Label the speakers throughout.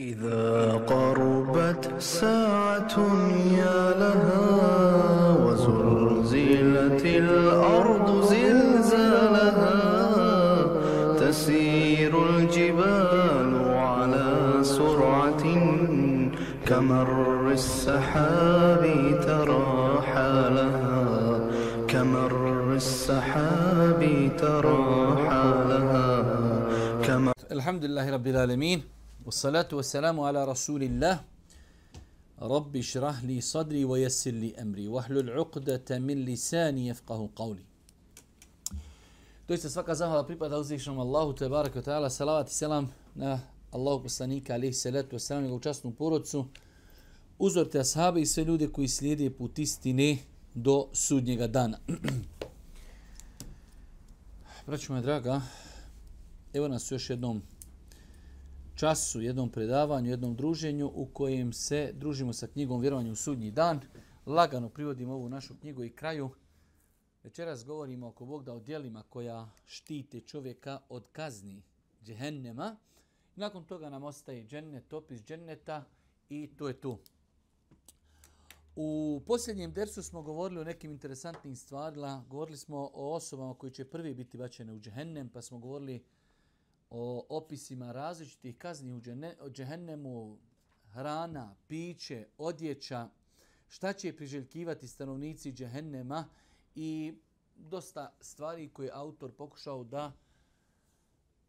Speaker 1: إذا قربت ساعة يا لها وزلزلت الأرض زلزالها تسير الجبال على سرعة كمر السحاب ترى حالها كمر السحاب ترى حالها كمر
Speaker 2: الحمد لله رب العالمين. والصلاة والسلام على رسول الله رب اشرح لي صدري ويسر لي أمري واحلل عقدة من لساني يفقه قولي To je svaka zahvala pripada uzvišnom Allahu te baraka ta'ala, salavat i selam na Allahu poslanika alihi salatu wa salam i učasnu porodcu, uzor te ashabi i sve ljude koji slijede put istine do sudnjega dana. Braćo moja draga, evo nas još jednom času, jednom predavanju, jednom druženju u kojem se družimo sa knjigom Vjerovanje u sudnji dan. Lagano privodimo ovu našu knjigu i kraju. Večeras govorimo oko Bog da o dijelima koja štite čovjeka od kazni džehennema. Nakon toga nam ostaje džennet, opis dženneta i to je tu. U posljednjem dersu smo govorili o nekim interesantnim stvarima. Govorili smo o osobama koji će prvi biti bačene u džehennem, pa smo govorili o opisima različitih kazni u džehennemu, hrana, piće, odjeća, šta će priželjkivati stanovnici džehennema i dosta stvari koje je autor pokušao da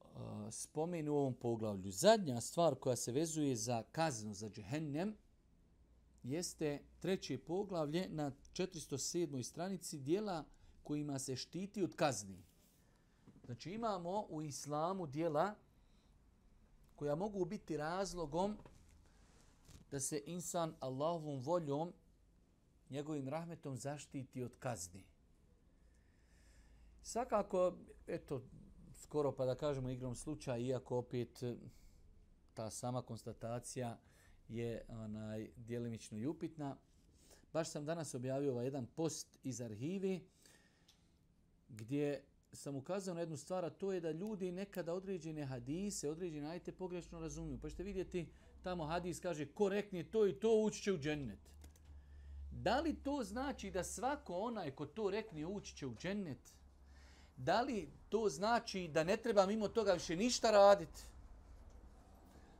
Speaker 2: uh, spomenu u ovom poglavlju. Zadnja stvar koja se vezuje za kaznu za džehennem jeste treće poglavlje na 407. stranici dijela kojima se štiti od kazni. Znači imamo u islamu dijela koja mogu biti razlogom da se insan Allahovom voljom, njegovim rahmetom zaštiti od kazni. Svakako, eto, skoro pa da kažemo igrom slučaja, iako opet eh, ta sama konstatacija je onaj dijelimično i upitna. Baš sam danas objavio ovaj jedan post iz arhivi gdje sam ukazao na jednu stvar, a to je da ljudi nekada određene hadise, određene ajte pogrešno razumiju. Pa ćete vidjeti, tamo hadis kaže korektnije to i to ući će u džennet. Da li to znači da svako onaj ko to rekne ući će u džennet? Da li to znači da ne treba mimo toga više ništa raditi?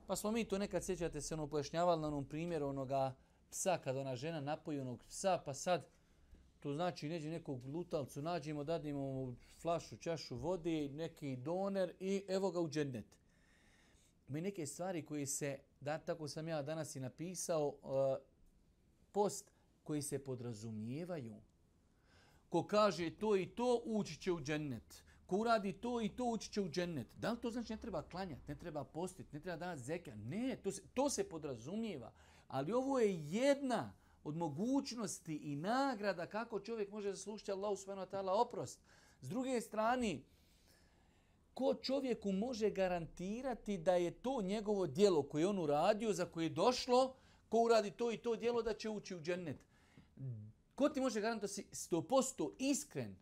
Speaker 2: Pa smo mi to nekad, sjećate se, ono pojašnjavali na onom primjeru onoga psa, kada ona žena napoji onog psa, pa sad To znači neđe nekog lutalcu, nađemo, dadimo mu flašu, čašu vode, neki doner i evo ga u džennet. Mi neke stvari koje se, da tako sam ja danas i napisao, uh, post koji se podrazumijevaju. Ko kaže to i to, ući će u džennet. Ko uradi to i to, ući će u džennet. Da li to znači ne treba klanjati, ne treba postiti, ne treba davati zeka? Ne, to se, to se podrazumijeva. Ali ovo je jedna od mogućnosti i nagrada kako čovjek može zaslušiti Allahu subhanahu wa ta'ala oprost. S druge strane, ko čovjeku može garantirati da je to njegovo dijelo koje on uradio, za koje je došlo, ko uradi to i to dijelo da će ući u džennet. Ko ti može garantirati da si 100% iskren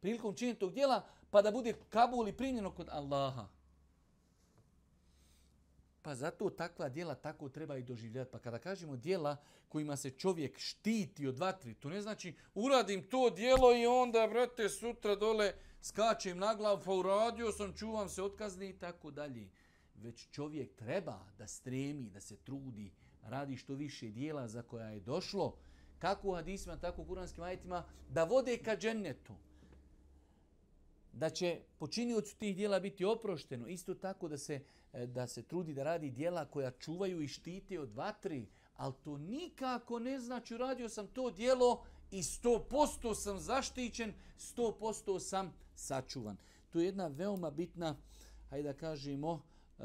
Speaker 2: prilikom činjenja tog dijela, pa da bude kabul i primljeno kod Allaha. Pa zato takva dijela tako treba i doživljati. Pa kada kažemo dijela kojima se čovjek štiti od vatri, to ne znači uradim to dijelo i onda, brate, sutra dole skačem na glavu, pa uradio sam, čuvam se otkazni i tako dalje. Već čovjek treba da stremi, da se trudi, radi što više dijela za koja je došlo, kako u hadisima, tako u kuranskim ajitima, da vode ka džennetu da će počiniocu tih dijela biti oprošteno. Isto tako da se E, da se trudi da radi dijela koja čuvaju i štite od vatri, ali to nikako ne znači uradio sam to dijelo i 100% sam zaštićen, 100% sam sačuvan. To je jedna veoma bitna, hajde da kažemo, uh,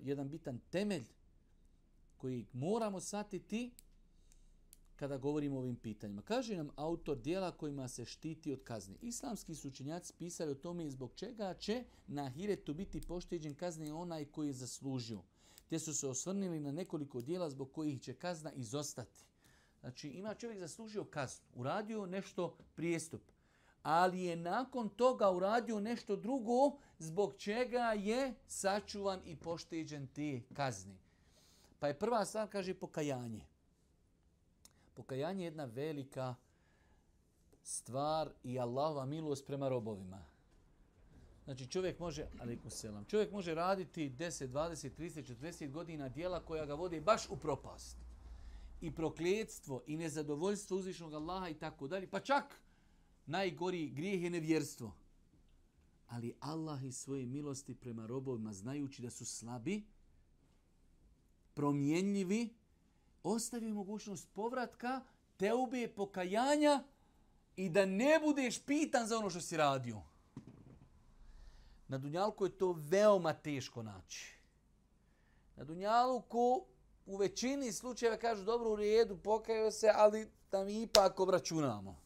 Speaker 2: jedan bitan temelj koji moramo satiti kada govorimo o ovim pitanjima. Kaže nam autor dijela kojima se štiti od kazne. Islamski su učenjaci pisali o tome zbog čega će na hiretu biti pošteđen kazne onaj koji je zaslužio. Te su se osvrnili na nekoliko dijela zbog kojih će kazna izostati. Znači ima čovjek zaslužio kaznu, uradio nešto prijestup, ali je nakon toga uradio nešto drugo zbog čega je sačuvan i pošteđen te kazne. Pa je prva stvar, kaže, pokajanje. Pokajanje je jedna velika stvar i Allahova milost prema robovima. Znači čovjek može, alaikum selam, čovjek može raditi 10, 20, 30, 40 godina dijela koja ga vode baš u propast. I prokljedstvo i nezadovoljstvo uzvišnog Allaha i tako dalje. Pa čak najgori grijeh je nevjerstvo. Ali Allah i svoje milosti prema robovima, znajući da su slabi, promjenljivi, ostavio mogućnost povratka, teube, pokajanja i da ne budeš pitan za ono što si radio. Na Dunjalku je to veoma teško naći. Na Dunjalku u većini slučajeva kažu dobro u redu, pokajao se, ali da mi ipak obračunamo.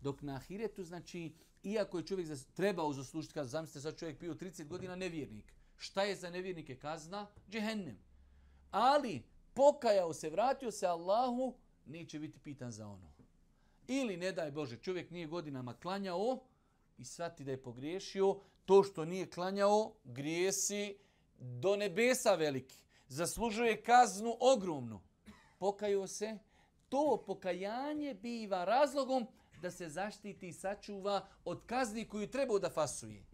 Speaker 2: Dok na Ahiretu, znači, iako je čovjek trebao zaslužiti kaznu, zamislite sad čovjek pio 30 godina nevjernik. Šta je za nevjernike kazna? Džehennem. Ali pokajao se, vratio se Allahu, neće biti pitan za ono. Ili, ne daj Bože, čovjek nije godinama klanjao i shvati da je pogriješio, to što nije klanjao, grijesi do nebesa veliki. Zaslužuje kaznu ogromnu. Pokajao se, to pokajanje biva razlogom da se zaštiti i sačuva od kazni koju trebao da fasuje.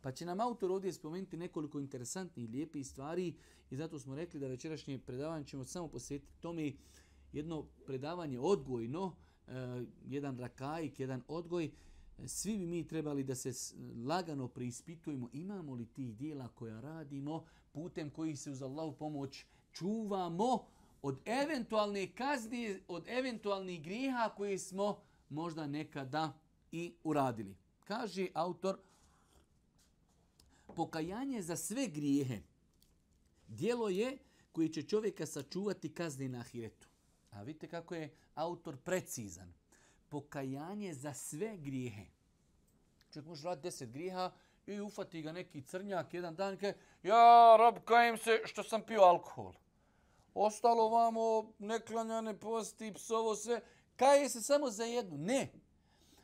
Speaker 2: Pa će nam autor ovdje spomenuti nekoliko interesantnih i lijepih stvari i zato smo rekli da večerašnje predavanje ćemo samo posjetiti tome jedno predavanje odgojno, e, jedan rakajik, jedan odgoj. Svi bi mi trebali da se lagano preispitujemo imamo li tih dijela koja radimo putem kojih se uz Allahu pomoć čuvamo od eventualne kazni, od eventualnih griha koje smo možda nekada i uradili. Kaže autor, pokajanje za sve grijehe dijelo je koji će čovjeka sačuvati kazni na ahiretu. A vidite kako je autor precizan. Pokajanje za sve grijehe. Čovjek može raditi deset grijeha i ufati ga neki crnjak jedan dan i kaže ja, rob, kajem se što sam pio alkohol. Ostalo vamo, neklanjane posti, psovo sve. Kaje se samo za jednu. Ne.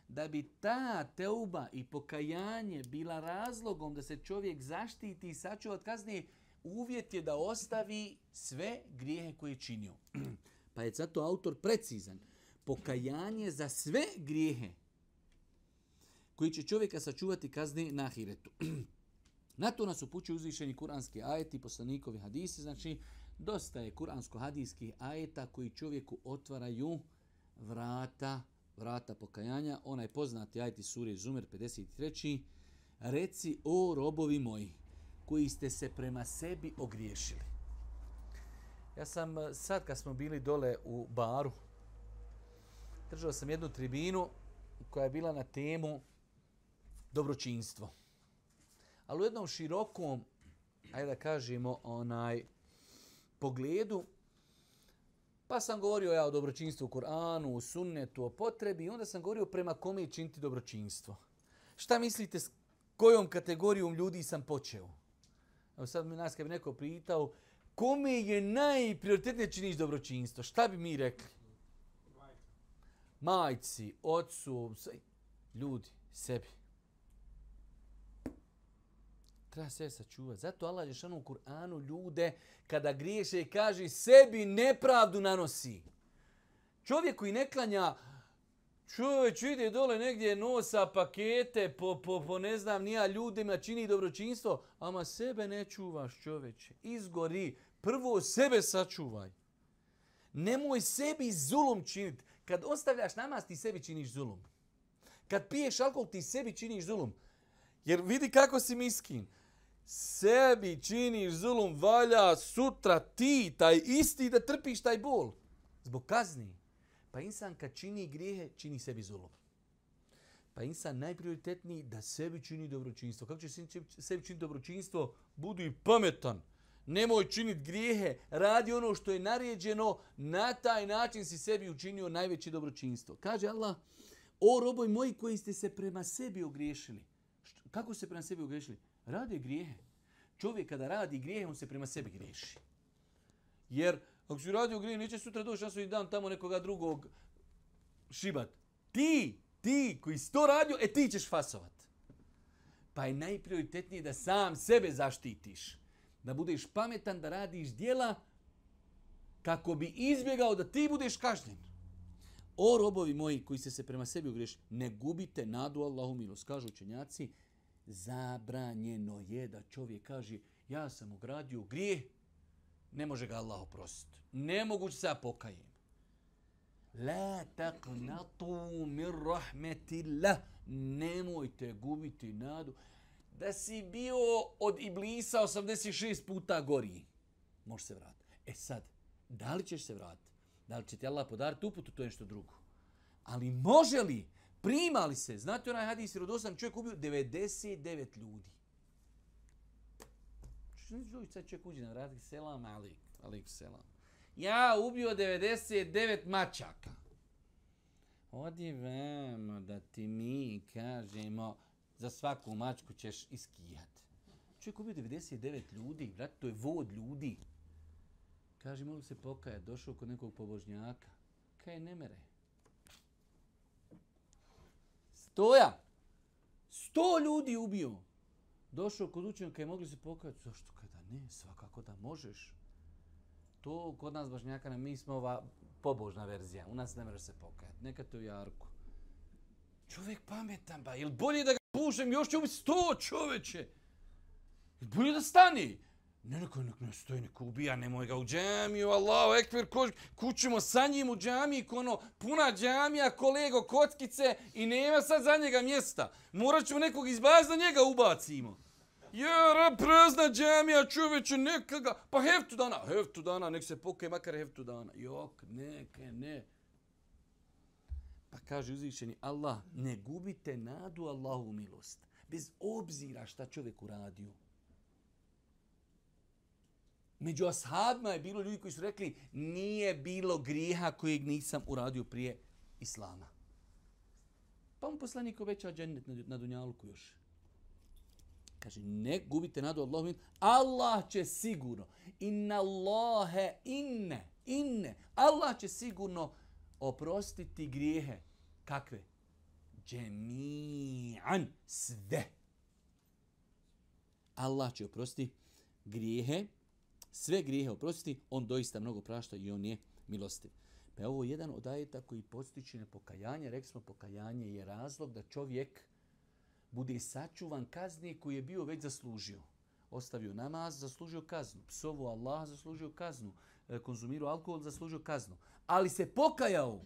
Speaker 2: Da bi ta teuba i pokajanje bila razlogom da se čovjek zaštiti i sačuva od kazni, uvjet je da ostavi sve grijehe koje je činio. Pa je zato autor precizan. Pokajanje za sve grijehe koji će čovjeka sačuvati kazne na ahiretu. na to nas upućuju uzvišeni kuranski ajeti, poslanikovi hadisi, znači dosta je kuransko-hadijskih ajeta koji čovjeku otvaraju vrata, vrata pokajanja. Onaj poznati ajeti suri Zumer 53. Reci o robovi moji koji ste se prema sebi ogriješili. Ja sam eh, sad kad smo bili dole u baru, držao sam jednu tribinu koja je bila na temu dobročinstvo. Ali u jednom širokom, ajde da kažemo, onaj pogledu, pa sam govorio ja o dobročinstvu u Koranu, o sunnetu, o potrebi, i onda sam govorio prema kome činiti dobročinstvo. Šta mislite s kojom kategorijom ljudi sam počeo? Evo sad mi nas kad bi neko pitao, kome je najprioritetnije činiš dobročinstvo? Šta bi mi rekli? Majci, ocu, ljudi, sebi. Treba se sačuvati. Zato Allah je u Kur'anu ljude kada griješe kaže sebi nepravdu nanosi. Čovjek koji ne klanja Čovječ ide dole negdje nosa pakete po, po, po ne znam nija ljudima čini dobročinstvo, ama sebe ne čuvaš čovječe. Izgori. Prvo sebe sačuvaj. Nemoj sebi zulum činiti. Kad ostavljaš namaz ti sebi činiš zulum. Kad piješ alkohol ti sebi činiš zulum. Jer vidi kako si miskin. Sebi činiš zulum valja sutra ti taj isti da trpiš taj bol. Zbog kazni. Pa insan kad čini grijehe, čini sebi zulum. Pa insan najprioritetniji da sebi čini dobročinstvo. Kako će sebi čini dobročinstvo? Budu i pametan. Nemoj činiti grijehe, radi ono što je naređeno, na taj način si sebi učinio najveće dobročinstvo. Kaže Allah, o roboj moji koji ste se prema sebi ogriješili. Kako se prema sebi ogriješili? Rade grijehe. Čovjek kada radi grijehe, on se prema sebi griješi. Jer Ako si radio grije, neće sutra doći na svoj dan tamo nekoga drugog šibat. Ti, ti koji si to radio, e ti ćeš fasovat. Pa je najprioritetnije da sam sebe zaštitiš. Da budeš pametan, da radiš dijela kako bi izbjegao da ti budeš kažnjen. O robovi moji koji ste se prema sebi ugriješili, ne gubite nadu Allahu milost. Kažu učenjaci, zabranjeno je da čovjek kaže ja sam ugradio grijeh, ne može ga Allah oprostiti. Nemoguće se ja pokajem. La taqnatu min rahmetillah. Nemojte gubiti nadu da si bio od Iblisa 86 puta gori. Može se vratiti. E sad, da li ćeš se vratiti? Da li će ti Allah podariti uputu, to je nešto drugo. Ali može li, prima li se, znate onaj hadis, rodosan čovjek ubio 99 ljudi. Znači, Što ne sad čovjek uđe na vrat, selam, alik, alik, selam. Ja ubio 99 mačaka. Odi vemo da ti mi kažemo, za svaku mačku ćeš iskijat. Čovjek ubio 99 ljudi, brat, to je vod ljudi. Kaže, mogu se pokaja, došao kod nekog pobožnjaka. Kaj ne mere? Stoja! Sto ljudi ubio. Došao kod učenjaka i mogli se pokajati. Zašto kada ne? Svakako da možeš. To kod nas bašnjaka, mi smo ova pobožna verzija. U nas ne može se pokajati. Neka to u Jarku. Čovjek pametan, ba. Ili bolje da ga pušem, još će ubiti sto čoveče. Ili bolje da stani. Ne, neko, neko, ne stoji, neko ubija, nemoj ga u džamiju, Allahu ekber, ko, kućimo sa njim u džamiji, ono, puna džamija, kolego, kockice i nema sad za njega mjesta. Morat ćemo nekog izbaz da njega ubacimo. Jara, prazna džamija, čoveče, neka ga, pa heftu dana, heftu dana, nek se pokaj, makar heftu dana. Jok, neke, ne. Pa kaže uzvišeni Allah, ne gubite nadu Allahu milost. Bez obzira šta čovjek uradio. Među ashabima je bilo ljudi koji su rekli nije bilo grijeha kojeg nisam uradio prije Islama. Pa mu poslanik obeća džennet na, na Dunjaluku još. Kaže, ne gubite nadu Allahu. Allah će sigurno. Inna Allahe inne. Inne. Allah će sigurno oprostiti grijehe. Kakve? Džemi'an. Sve. Allah će oprostiti grijehe sve grijehe oprosti, on doista mnogo prašta i on je milostiv. Pa je ovo jedan od ajeta koji postiče na pokajanje. Rekli smo, pokajanje je razlog da čovjek bude sačuvan kazni koji je bio već zaslužio. Ostavio namaz, zaslužio kaznu. Psovu Allah, zaslužio kaznu. E, konzumirao alkohol, zaslužio kaznu. Ali se pokajao.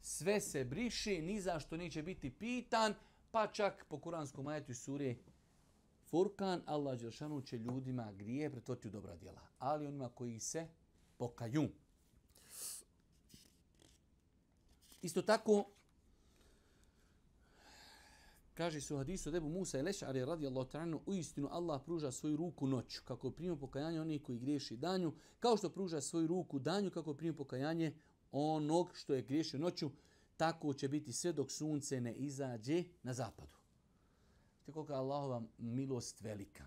Speaker 2: Sve se briše, ni zašto neće biti pitan, pa čak po kuranskom ajetu sure Furkan, Allah Đelšanu će ljudima grije pretvoriti u dobra djela. Ali onima koji se pokaju. Isto tako, kaže su hadisu debu Musa i Lešari radi Allah ta'anu, u istinu Allah pruža svoju ruku noću, kako prima pokajanje onih koji griješi danju, kao što pruža svoju ruku danju, kako prima pokajanje onog što je griješio noću, tako će biti sve dok sunce ne izađe na zapadu. Vidite koliko je Allahova milost velika.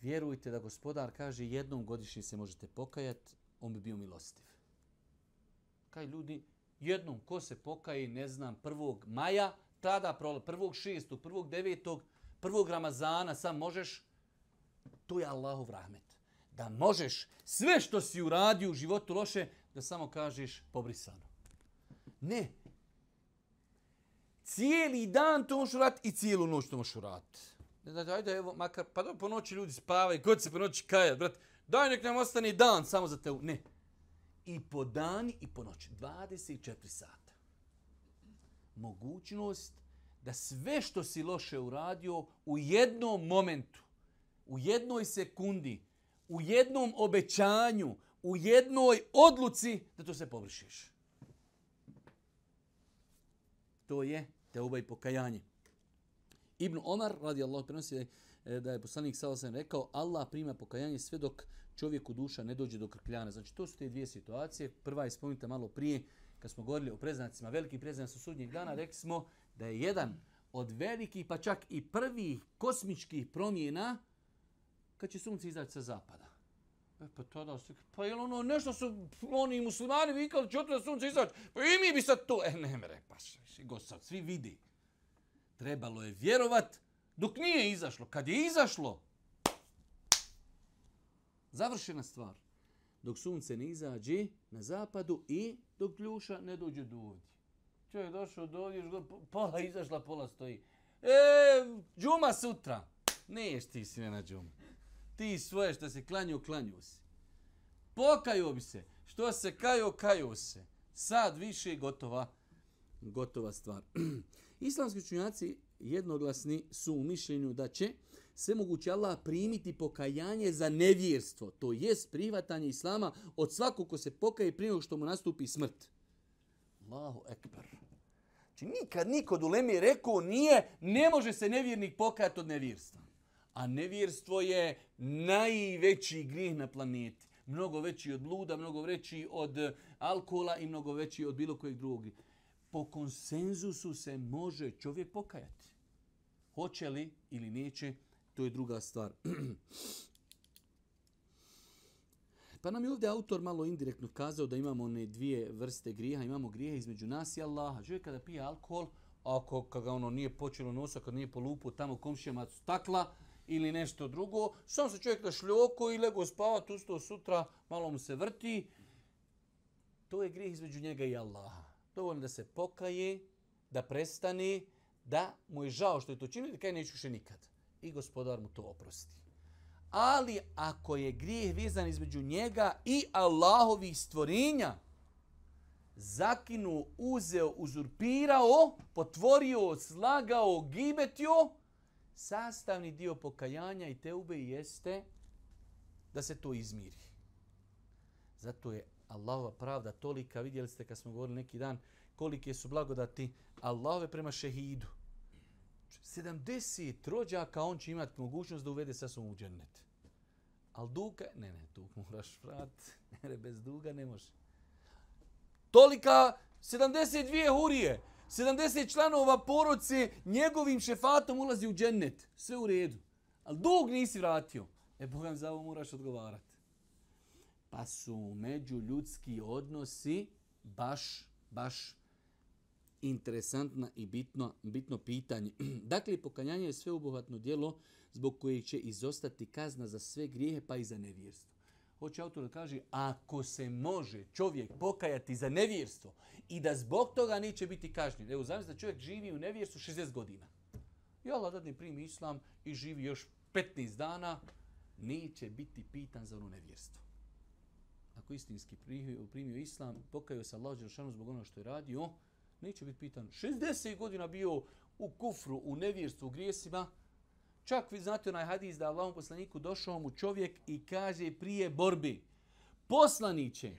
Speaker 2: Vjerujte da gospodar kaže jednom godišnje se možete pokajati, on bi bio milostiv. Kaj ljudi, jednom ko se pokaje, ne znam, 1. maja, tada prvog 6., prvog 9., prvog Ramazana, sam možeš, to je Allahov rahmet. Da možeš sve što si uradio u životu loše, da samo kažeš pobrisano. Ne, cijeli dan to možeš uraditi i cijelu noć to možeš uraditi. Ne znači, ajde, evo, makar, pa do, po noći ljudi spavaju, god se po noći kajat, brat, daj nek nam ostane dan samo za te, ne. I po dani i po noći, 24 sata. Mogućnost da sve što si loše uradio u jednom momentu, u jednoj sekundi, u jednom obećanju, u jednoj odluci, da to se površiš. To je teuba i pokajanje. Ibn Omar, radi Allah, prenosi e, da je poslanik Salasan rekao, Allah prima pokajanje sve dok čovjeku duša ne dođe do krkljana. Znači, to su te dvije situacije. Prva je spomenuta malo prije, kad smo govorili o preznacima, veliki preznac su sudnjeg dana, rekli smo da je jedan od velikih, pa čak i prvih kosmičkih promjena, kad će sunce izaći sa zapada. E, pa tada se, pa je ono nešto su oni muslimani vikali, će da sunce izaći, pa i mi bi sad to, e ne mere, pa go sad, svi vidi. Trebalo je vjerovat dok nije izašlo. Kad je izašlo, završena stvar. dok sunce ne izađe na zapadu i dok kljuša ne dođe do ovdje. Čovjek došao do ovdje, još pola izašla, pola stoji. E, džuma sutra. Niješ ti sve na džumu. Ti svoje što se klanju, klanju se. Pokaju bi se. Što se kaju, kaju se. Sad više gotova, gotova stvar. Islamski učenjaci jednoglasni su u mišljenju da će sve moguće Allah primiti pokajanje za nevjerstvo. To jest prihvatanje Islama od svakog ko se pokaje prije nego što mu nastupi smrt. Allahu ekber. Znači nikad niko od ulemi rekao nije, ne može se nevjernik pokajati od nevjerstva. A nevjerstvo je najveći grijeh na planeti. Mnogo veći od bluda, mnogo veći od eh, alkohola i mnogo veći od bilo kojeg drugog. Po konsenzusu se može čovjek pokajati. Hoće li ili neće, to je druga stvar. Pa nam je ovdje autor malo indirektno kazao da imamo one dvije vrste grijeha. Imamo grijeha između nas i Allaha. Čovjek kada pije alkohol, ako kada ono nije počelo nosa, kad nije polupo tamo komšijama stakla ili nešto drugo, sam se čovjek na šljoko i lego spavat, ustao sutra, malo mu se vrti. To je grijeh između njega i Allaha. Dovoljno da se pokaje, da prestane, da mu je žao što je to činio, da kaj neću še nikad. I gospodar mu to oprosti. Ali ako je grijeh vezan između njega i Allahovih stvorenja, zakinu, uzeo, uzurpirao, potvorio, slagao, gibetio, sastavni dio pokajanja i teube jeste da se to izmiri. Zato je Allahova pravda tolika, vidjeli ste kad smo govorili neki dan, kolike su blagodati Allahove prema šehidu. 70 rođaka on će imati mogućnost da uvede sa u džennet. Al duga, ne, ne, dug moraš vrat, jer bez duga ne može. Tolika 72 hurije, 70 članova poroce njegovim šefatom ulazi u džennet. Sve u redu. Al dug nisi vratio. E, Bogam, za ovo moraš odgovarati. Pa su međuljudski odnosi baš, baš interesantna i bitno, bitno pitanje. dakle, pokajanje je sveobuhvatno djelo zbog kojeg će izostati kazna za sve grijehe pa i za nevjerstvo. Hoće autor da kaže, ako se može čovjek pokajati za nevjerstvo i da zbog toga neće biti kažnjen. Evo, zamislite da čovjek živi u nevjerstvu 60 godina. I Allah dadne primi islam i živi još 15 dana, neće biti pitan za ono nevjerstvo. Ako istinski primio, primio islam, pokajao se Allah Đelšanu zbog onoga što je radio, neće biti pitan. 60 godina bio u kufru, u nevjerstvu, u grijesima. Čak vi znate onaj hadis da Allahom poslaniku došao mu čovjek i kaže prije borbi. Poslaniće,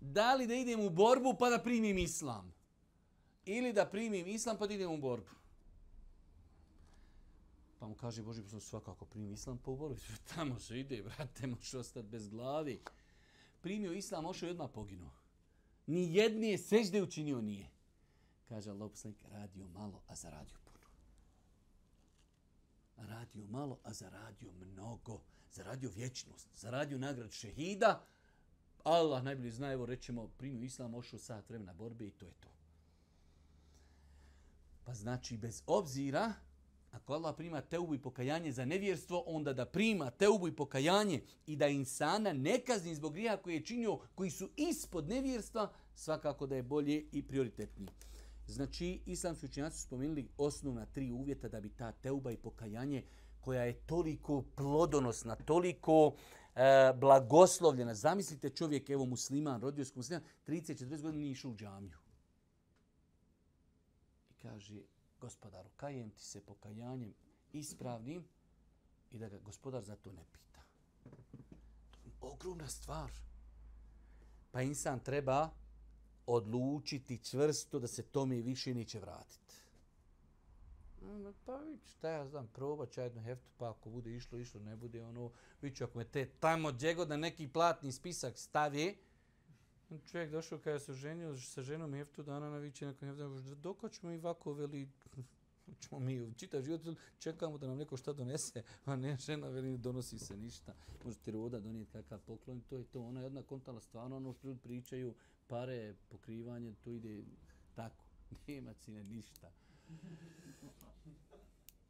Speaker 2: da li da idem u borbu pa da primim islam? Ili da primim islam pa da idem u borbu? Pa mu kaže Boži poslanik svakako primi islam pa u borbu. Tamo se ide, brate, možeš ostati bez glavi. Primio islam, ošao i odmah poginuo. Ni jedne sežde učinio nije. Kaže Allah poslanik, radio malo, a zaradio. Radio malo, a zaradio mnogo. Zaradio vječnost, zaradio nagrad šehida. Allah najbolje zna, evo rećemo, primio islam, ošao sat vremena borbe i to je to. Pa znači, bez obzira, ako Allah prima teubu i pokajanje za nevjerstvo, onda da prima teubu i pokajanje i da insana ne kazni zbog grija koje je činio, koji su ispod nevjerstva, svakako da je bolje i prioritetnije. Znači, islamski učenjaci su spomenuli osnovna tri uvjeta da bi ta teuba i pokajanje koja je toliko plodonosna, toliko e, blagoslovljena. Zamislite čovjek, evo musliman, rodio se musliman, 30-40 godina nije išao u džamiju. I kaže, gospodaru, kajem ti se pokajanjem ispravnim i da ga gospodar za to ne pita. To je ogromna stvar. Pa insan treba odlučiti čvrsto da se tome više neće vratiti. Pa vidi, šta ja znam, probat ću jednu heftu, pa ako bude išlo, išlo, ne bude ono, vidi ću, ako me te tamo djego da neki platni spisak stavi, čovjek došao kada se ženio sa ženom heftu dana na viće nakon heftu, dok ćemo i ovako veli, ćemo mi čitav život čekamo da nam neko šta donese, a ne žena veli ne donosi se ništa. Može ti roda donijeti kakav poklon, to je to. Ona je jedna kontala stvarno, ono što ljudi pričaju, pare, pokrivanje, to ide tako. Nema cine ništa.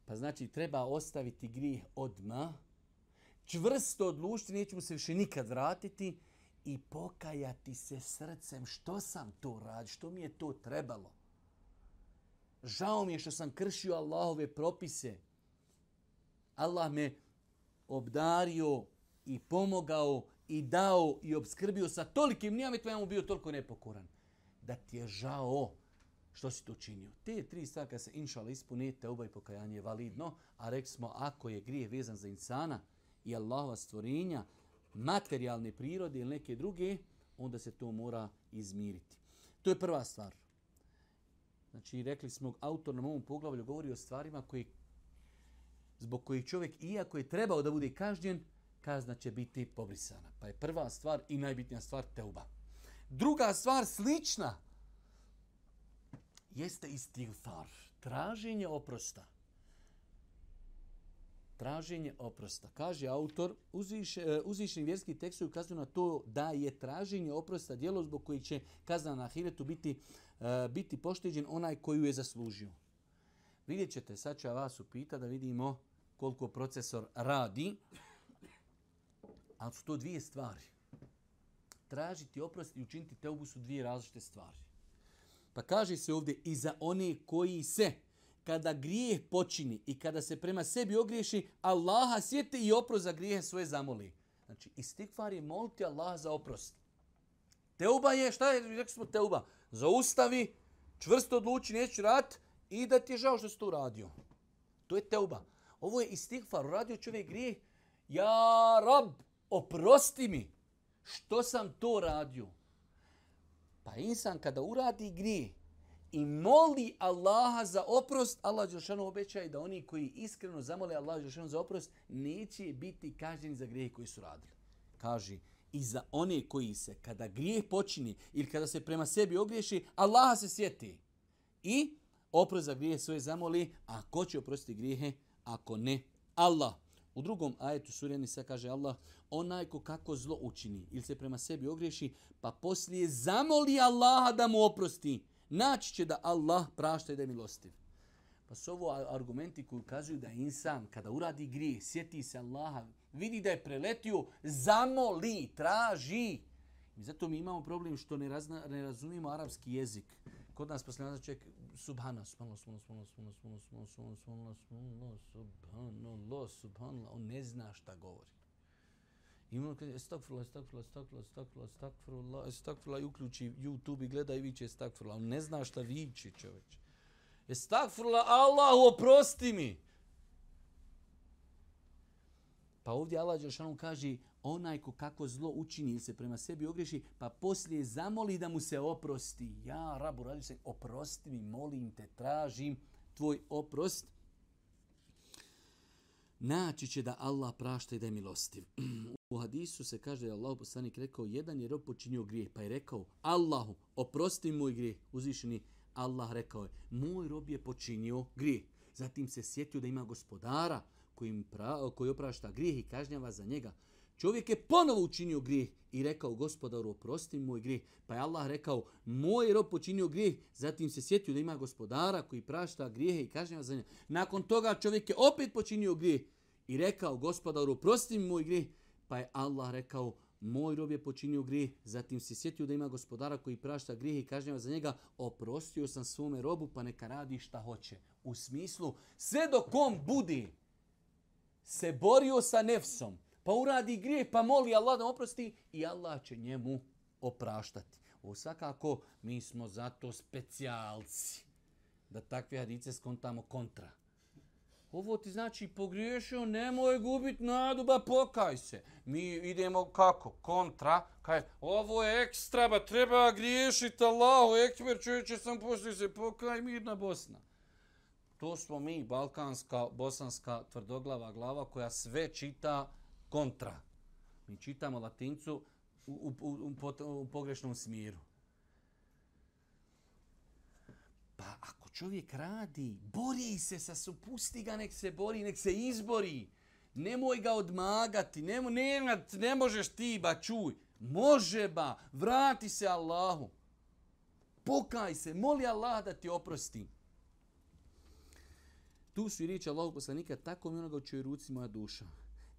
Speaker 2: Pa znači treba ostaviti grijeh odma, čvrsto odlučiti, nećemo se više nikad vratiti i pokajati se srcem što sam to radio, što mi je to trebalo. Žao mi je što sam kršio Allahove propise. Allah me obdario i pomogao i dao i obskrbio sa tolikim nijametima, ja mu bio toliko nepokoran. Da ti je žao što si to činio. Te tri stvari kada se inšala ispune, teuba i pokajanje je validno, a rekli smo ako je grije vezan za insana i Allahova stvorenja, materijalne prirode ili neke druge, onda se to mora izmiriti. To je prva stvar. Znači, rekli smo, autor na ovom poglavlju govori o stvarima koji, zbog kojih čovjek, iako je trebao da bude kažnjen, kazna će biti pobrisana. Pa je prva stvar i najbitnija stvar teuba. Druga stvar slična jeste istighfar, traženje oprosta. Traženje oprosta. Kaže autor, uziš, e, vjerski tekst ukazuju na to da je traženje oprosta djelo zbog koji će kazna na ahiretu biti, e, biti pošteđen onaj koju je zaslužio. Vidjet ćete, sad ću vas upita da vidimo koliko procesor radi. Ali su to dvije stvari. Tražiti oprost i učiniti teubu su dvije različite stvari. Pa kaže se ovdje i za one koji se kada grijeh počini i kada se prema sebi ogriješi, Allaha sjeti i oprost za grijehe svoje zamoli. Znači, istikvar je moliti Allaha za oprost. Teuba je, šta je, rekli smo teuba, zaustavi, čvrsto odluči, neću rat i da ti je žao što si to uradio. To je teuba. Ovo je istikvar, uradio čovjek grijeh, ja rab, oprosti mi što sam to radio. Pa insan kada uradi grije i moli Allaha za oprost, Allah Đelšanu obećaje da oni koji iskreno zamole Allah Đelšanu za oprost, neće biti kažnjeni za grijehe koji su radili. Kaže, i za one koji se, kada grijeh počini ili kada se prema sebi ogriješi, Allaha se sjeti. I oprost za grijehe svoje zamoli, a ko će oprostiti grijehe, ako ne Allah. U drugom ajetu surjeni se kaže Allah, onaj ko kako zlo učini ili se prema sebi ogriješi, pa poslije zamoli Allaha da mu oprosti, naći će da Allah prašta i da je milostiv. Pa su ovo argumenti koji ukazuju da insan kada uradi grije, sjeti se Allaha, vidi da je preletio, zamoli, traži. I zato mi imamo problem što ne, razna, ne razumijemo arapski jezik. Kod nas poslije nazad čovjek, subhana, subhana, subhana, subhana, subhana, subhana, subhana, subhana, subhana, subhana, subhana, subhana, on ne zna šta govori. I on kaže, estakfirullah, estakfirullah, estakfirullah, estakfirullah, estakfirullah, estakfirullah, i uključi YouTube i gleda i viće estakfirullah. On ne zna šta viće čoveč. Estakfirullah, Allah, oprosti mi. Pa ovdje Allah Đelšanu kaže, onaj ko kako zlo učini ili se prema sebi ogreši, pa poslije zamoli da mu se oprosti. Ja, rabu, radi se, oprosti mi, molim te, tražim tvoj oprost. Naći će da Allah prašta i da je milostiv. U hadisu se kaže da je Allah poslanik rekao, jedan je rob počinio grijeh, pa je rekao, Allahu, oprosti moj grijeh. Uzvišeni Allah rekao je, moj rob je počinio grijeh. Zatim se sjetio da ima gospodara koji, pra, koji oprašta grijeh i kažnjava za njega. Čovjek je ponovo učinio grijeh i rekao gospodaru oprosti moj grijeh. Pa je Allah rekao moj rob počinio grijeh. Zatim se sjetio da ima gospodara koji prašta grijehe i kažnjava za njega. Nakon toga čovjek je opet počinio grijeh i rekao gospodaru oprosti moj grijeh. Pa je Allah rekao moj rob je počinio grijeh. Zatim se sjetio da ima gospodara koji prašta grijeh i kažnjava za njega. Oprostio sam svome robu pa neka radi šta hoće. U smislu sve dok on budi se borio sa nefsom pa uradi grijeh, pa moli Allah da oprosti i Allah će njemu opraštati. Ovo svakako, mi smo zato specijalci da takve hadice skontamo kontra. Ovo ti znači pogriješio, nemoj gubit nadu, ba pokaj se. Mi idemo kako? Kontra. Kaj, ovo je ekstra, ba treba griješiti Allahu, ekber čovječe sam poslije se pokaj, mirna Bosna. To smo mi, balkanska, bosanska tvrdoglava glava koja sve čita kontra. Mi čitamo latincu u, u, u, u, u pogrešnom smjeru. Pa ako čovjek radi, bori se sa supusti ga, nek se bori, nek se izbori. Nemoj ga odmagati, ne, ne, ne možeš ti, ba čuj. Može ba, vrati se Allahu. Pokaj se, moli Allah da ti oprosti. Tu su i riječi Allahog poslanika, tako mi onoga u čoj ruci moja duša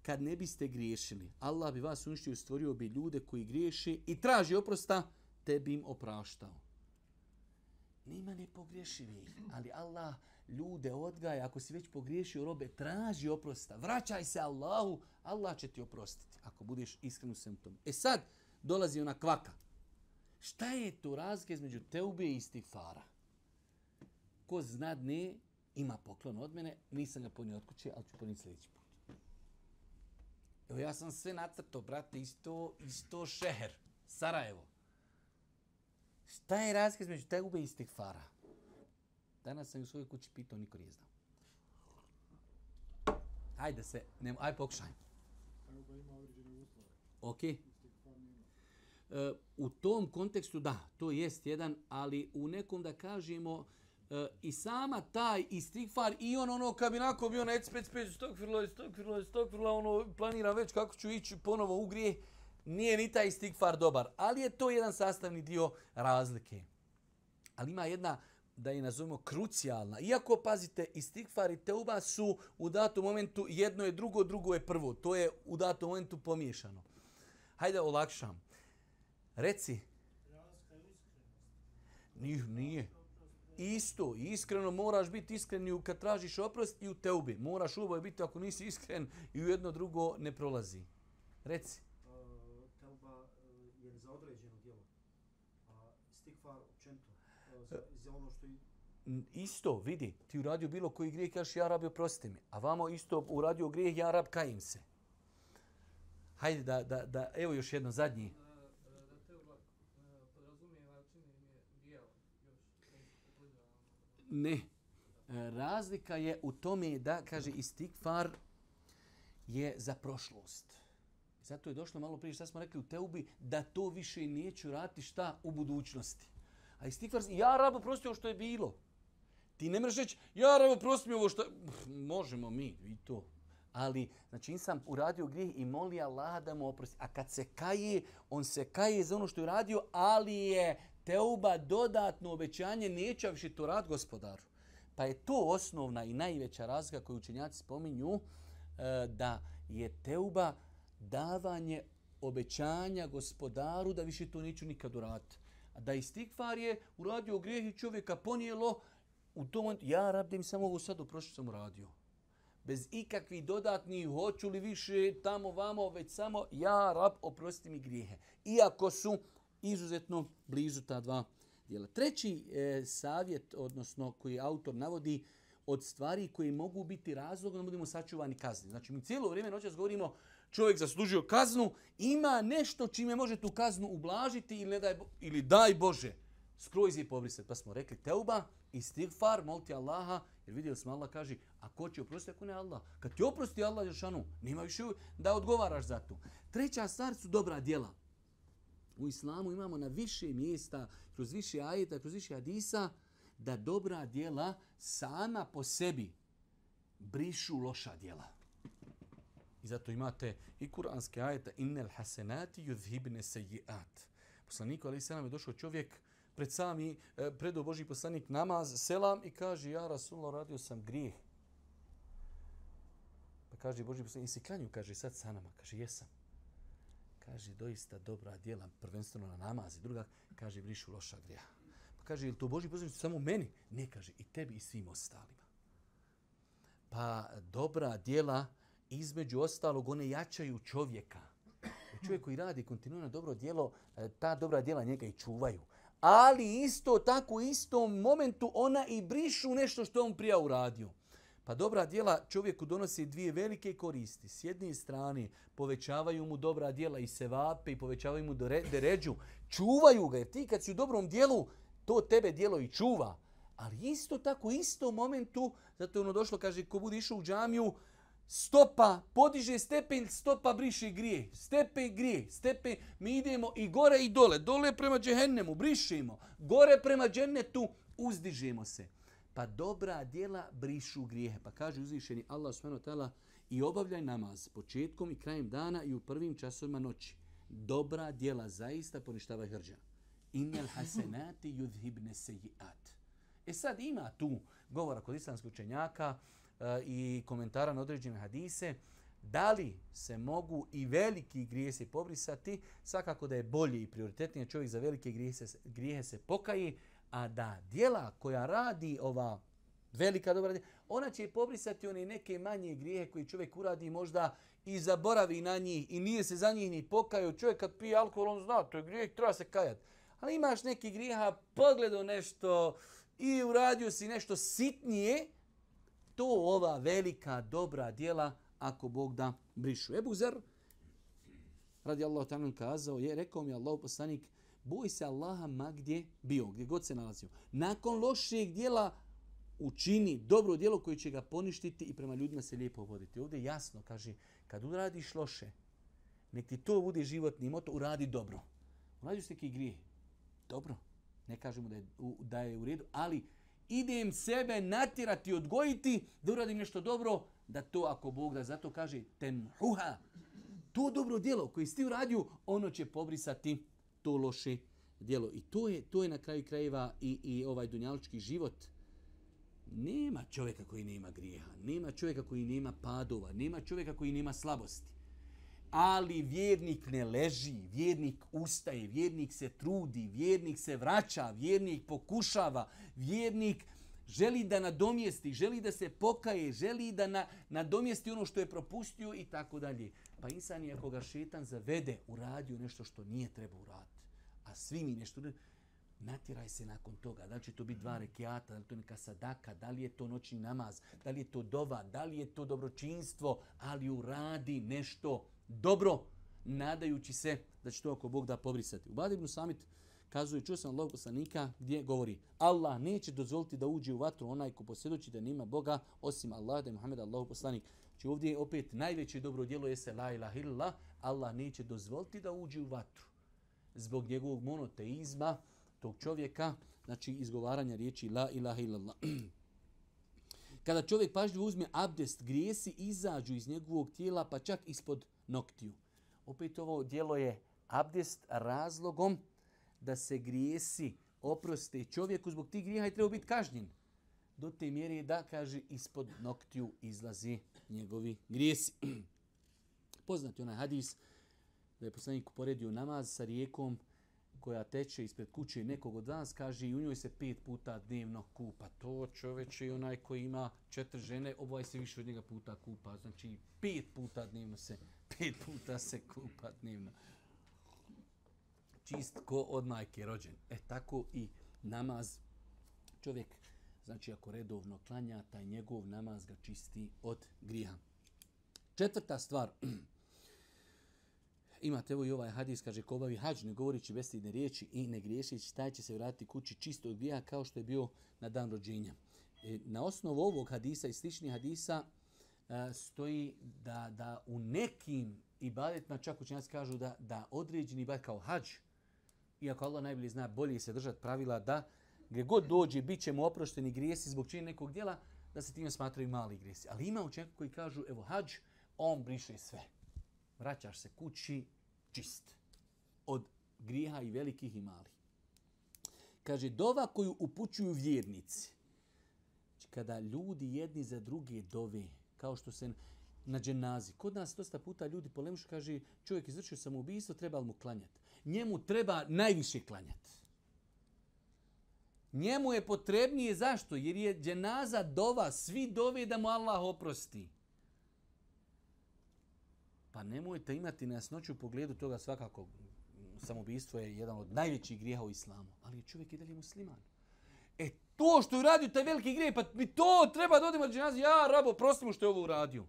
Speaker 2: kad ne biste griješili, Allah bi vas uništio i stvorio bi ljude koji griješe i traži oprosta, te bi im opraštao. Nima nepogrješivih, ali Allah ljude odgaja, ako si već pogriješio robe, traži oprosta, vraćaj se Allahu, Allah će ti oprostiti, ako budeš iskren u svem tom. E sad, dolazi ona kvaka. Šta je to razlika između teube i istifara? Ko zna ne, ima poklon od mene, nisam ga ponio od kuće, ali ću poniti sljedeći put. Evo ja sam sve nacrto, brate, isto, isto šeher, Sarajevo. Šta je razlika između teube i istifara? Danas sam u svojoj kući pitao, niko nije znao. Ajde se, nemo, aj pokušaj.
Speaker 3: Teuba ima određene uslove.
Speaker 2: Ok. E, u tom kontekstu da, to jest jedan, ali u nekom da kažemo e, i sama taj istigfar i on ono kad bi onako bio na ecpec peć stokfirla, stokfirla, stokfirla, ono planira već kako ću ići ponovo u grije, nije ni taj istigfar dobar, ali je to jedan sastavni dio razlike. Ali ima jedna da je nazovemo krucijalna. Iako, pazite, istigfar i teuba su u datom momentu jedno je drugo, drugo je prvo. To je u datom momentu pomiješano. Hajde, olakšam. Reci. Nije, nije. Isto, iskreno moraš biti iskren i u- kad tražiš oprost i u teubi. Moraš u biti ako nisi iskren i u jedno drugo ne prolazi. Reci.
Speaker 4: uh, telba uh, je za određeno djelo, a stikfar općenito uh, za, za ono što i
Speaker 2: N- Isto, vidi, ti uradio bilo koji grijeh, kažeš ja rabi oprosti mi. A vamo isto uradio grijeh, ja rab kajim se. Hajde da, da, da, evo još jedno zadnji. Ne. E, Razlika je u tome da, kaže, istikfar je za prošlost. Zato je došlo malo prije šta smo rekli u Teubi, da to više neću raditi šta u budućnosti. A istikfar, ja rabo prosti što je bilo. Ti ne mreš reći, ja evo prosti mi ovo što... Možemo mi i to. Ali, znači, sam uradio grijeh i moli Allaha da mu oprosti. A kad se kaje, on se kaje za ono što je uradio, ali je teuba dodatno obećanje, neće više to rad gospodaru. Pa je to osnovna i najveća razlika koju učenjaci spominju, e, da je teuba davanje obećanja gospodaru da više to neću nikad uraditi. Da istikvar je uradio grijeh i čovjeka ponijelo, u tom momentu, ja rab da mi samo ovo sad oprošću sam uradio. Bez ikakvih dodatnih, hoću li više tamo vamo, već samo ja rab oprosti mi grijehe. Iako su izuzetno blizu ta dva dijela. Treći e, savjet, odnosno koji autor navodi, od stvari koje mogu biti razlog da budemo sačuvani kazni. Znači, mi cijelo vrijeme noćas govorimo čovjek zaslužio kaznu, ima nešto čime može tu kaznu ublažiti ili, ne daj, ili daj Bože, skroz je pobrisati. Pa smo rekli teuba, istighfar, moliti Allaha, jer vidjeli smo Allah kaže, a ko će oprostiti ako ne Allah? Kad ti oprosti Allah Jeršanu, nema više da odgovaraš za to. Treća stvar su dobra djela. U islamu imamo na više mjesta, kroz više ajeta, kroz više hadisa, da dobra djela sama po sebi brišu loša djela. I zato imate i kuranske ajeta innel hasenati yudhibne sejiat. Poslaniku ali selam je došao čovjek pred sami e, predo Boži poslanik namaz selam i kaže ja Rasulullah radio sam grijeh. Pa kaže Boži poslanik, jesi klanju? Kaže sad sa nama. Kaže jesam. Kaže doista dobra djela, prvenstveno na namaz i druga, kaže brišu loša grija. Pa kaže, je to Boži poslanik samo meni? Ne, kaže, i tebi i svim ostalima. Pa dobra djela, između ostalog, one jačaju čovjeka. Čovjek koji radi kontinuirano dobro djelo, e, ta dobra djela njega i čuvaju. Ali isto tako, u istom momentu ona i brišu nešto što on prija uradio. Pa dobra djela čovjeku donosi dvije velike koristi. S jedne strane povećavaju mu dobra djela i sevape i povećavaju mu deređu. Čuvaju ga jer ti kad si u dobrom djelu, to tebe djelo i čuva. Ali isto tako, u momentu, zato je ono došlo, kaže, ko bude išao u džamiju, stopa, podiže stepen, stopa briše grije. Stepe grije, stepe, mi idemo i gore i dole. Dole prema džehennemu, brišemo. Gore prema džennetu, uzdižemo se. Pa dobra djela brišu grijehe. Pa kaže uzvišeni Allah subhanahu wa ta'ala i obavljaj namaz početkom i krajem dana i u prvim časovima noći. Dobra djela zaista poništava hrđa. Innel hasenati yudhibne sejiat. E sad ima tu govora kod islamskog učenjaka E, i komentara na određene hadise Da li se mogu i veliki grijesi pobrisati? Svakako da je bolje i prioritetnije čovjek za velike grijehe, grijehe se pokaji, a da dijela koja radi ova velika dobra djela, ona će pobrisati one neke manje grijehe koje čovjek uradi možda i zaboravi na njih i nije se za njih ni pokajao. Čovjek kad pije alkohol, on zna, to je grijeh, treba se kajat. Ali imaš neki grijeha, pogledao nešto i uradio si nešto sitnije, to ova velika dobra djela, ako Bog da, brišu. Ebu Zer, radi Allah ta'ala kazao, je, rekao mi Allah poslanik, boj se Allaha ma gdje bio, gdje god se nalazio. Nakon lošeg dijela učini dobro dijelo koje će ga poništiti i prema ljudima se lijepo voditi. Ovdje jasno kaže, kad uradiš loše, nek ti to bude životni moto, uradi dobro. Uradiš se neki grije. Dobro. Ne kažemo da je, da je u redu, ali idem sebe natirati, odgojiti, da uradim nešto dobro, da to ako Bog da zato kaže temhuha, to dobro djelo koje si ti uradio, ono će pobrisati to loše djelo. I to je, to je na kraju krajeva i, i ovaj dunjalički život. Nema čovjeka koji nema grijeha, nema čovjeka koji nema padova, nema čovjeka koji nema slabosti. Ali vjernik ne leži, vjernik ustaje, vjernik se trudi, vjernik se vraća, vjernik pokušava, vjernik želi da nadomjesti, želi da se pokaje, želi da na, nadomjesti ono što je propustio i tako dalje. Pa insan je ako ga šetan zavede, uradio nešto što nije treba uraditi. A svi mi nešto natjeraj se nakon toga. Da li će to biti dva rekiata, da li to neka sadaka, da li je to noćni namaz, da li je to dova, da li je to dobročinstvo, ali uradi nešto dobro, nadajući se da će to ako Bog da pobrisati. U Badibnu Samit kazuje, čuo sam Allahog poslanika gdje govori Allah neće dozvoliti da uđe u vatru onaj ko posjedoči da nima Boga osim Allah da je Muhammed Allahog poslanik. Znači ovdje je opet najveće dobro djelo je se la ilaha illallah. Allah neće dozvoliti da uđe u vatru zbog njegovog monoteizma tog čovjeka, znači izgovaranja riječi la ilaha illallah. Kada čovjek pažljivo uzme abdest, grijesi izađu iz njegovog tijela pa čak ispod noktiju. Opet ovo dijelo je abdest razlogom da se grijesi oproste čovjeku zbog tih grijeha i treba biti kažnjen. Do te mjere da, kaže, ispod noktiju izlazi njegovi grijesi. Poznati onaj hadis da je poslanik poredio namaz sa rijekom koja teče ispred kuće nekog od vas, kaže i u njoj se pet puta dnevno kupa. To čoveče i onaj koji ima četiri žene, oboj se više od njega puta kupa. Znači pet puta dnevno se, pet puta se kupa dnevno čist ko od majke rođen. E tako i namaz čovjek, znači ako redovno klanja, taj njegov namaz ga čisti od griha. Četvrta stvar, imate evo i ovaj hadis, kaže ko obavi hađ, ne govorići bestidne riječi i ne griješići, taj će se vratiti kući čisto od griha kao što je bio na dan rođenja. E, na osnovu ovog hadisa i sličnih hadisa E, stoji da, da u nekim ibadetima, čak učenjaci kažu da, da određeni ibadet kao hađ, iako Allah najbolje zna, bolje se držati pravila da gdje god dođe, bit će mu oprošteni grijesi zbog čini nekog djela, da se time smatraju mali grijesi. Ali ima učenjaka koji kažu, evo hađ, on briše sve. Vraćaš se kući čist. Od grijeha i velikih i malih. Kaže, dova koju upućuju vjernici. Znači, kada ljudi jedni za druge dove, kao što se na dženazi. Kod nas dosta puta ljudi polemišu, kaže, čovjek izvršio samoubistvo, treba mu klanjati njemu treba najviše klanjati. Njemu je potrebnije zašto? Jer je dženaza dova, svi dove da mu Allah oprosti. Pa nemojte imati nejasnoću u pogledu toga svakako. Samoubistvo je jedan od najvećih grijeha u islamu. Ali je čovjek i dalje musliman. E to što je uradio taj veliki grijeh, pa mi to treba da odimo dženazi. Ja, rabo, prosti mu što je ovo uradio.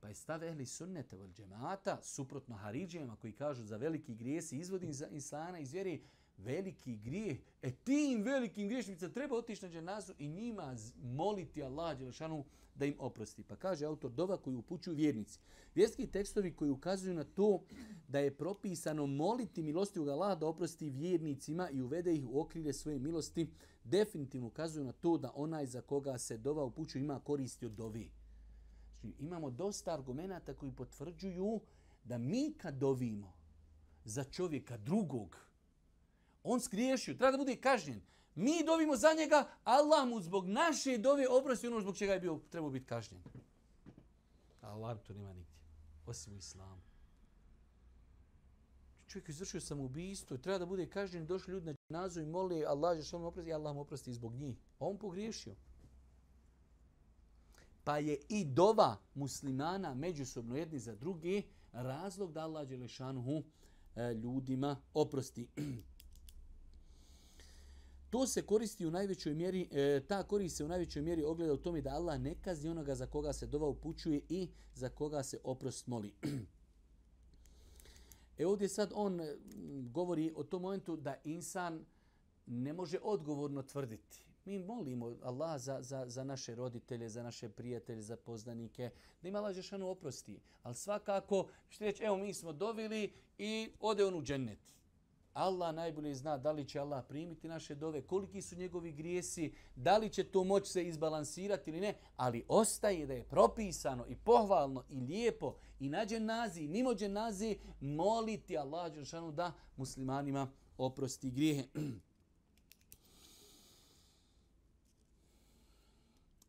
Speaker 2: Pa je stav ehli sunnete od džemata, suprotno Haridžijama koji kažu za veliki grijesi izvodi iz insana iz vjeri, veliki grijeh. E tim velikim griješnicima treba otići na dženazu i njima moliti Allah Đelešanu da im oprosti. Pa kaže autor Dova koji upućuju vjernici. Vjerski tekstovi koji ukazuju na to da je propisano moliti milosti u Allah da oprosti vjernicima i uvede ih u okrilje svoje milosti, definitivno ukazuju na to da onaj za koga se Dova upućuje ima koristi od dovi. Znači, imamo dosta argumenta koji potvrđuju da mi kad dovimo za čovjeka drugog, on skriješio, treba da bude kažnjen. Mi dovimo za njega, Allah mu zbog naše dove oprosti ono zbog čega je bio, trebao biti kažnjen. Allah to nema nigdje. Osim u islamu. Čovjek je izvršio samoubistvo i treba da bude kažnjen. Došli ljudi na dženazu i moli Allah je što mu oprosti i Allah mu oprosti zbog njih. A on pogriješio. Pa je i dova muslimana međusobno jedni za drugi razlog da Allah Đelešanuhu eh, ljudima oprosti. To se koristi u najvećoj mjeri, e, ta korist se u najvećoj mjeri ogleda u tome da Allah ne kazni onoga za koga se dova upućuje i za koga se oprost moli. e ovdje sad on e, govori o tom momentu da insan ne može odgovorno tvrditi. Mi molimo Allah za, za, za naše roditelje, za naše prijatelje, za poznanike, da im Allah Žešanu oprosti. Ali svakako, što reći, evo mi smo dovili i ode on u džennet. Allah najbolje zna da li će Allah primiti naše dove, koliki su njegovi grijesi, da li će to moći se izbalansirati ili ne, ali ostaje da je propisano i pohvalno i lijepo i nađe nazi, i mimo dženazi moliti Allah Đeršanu da muslimanima oprosti grijehe.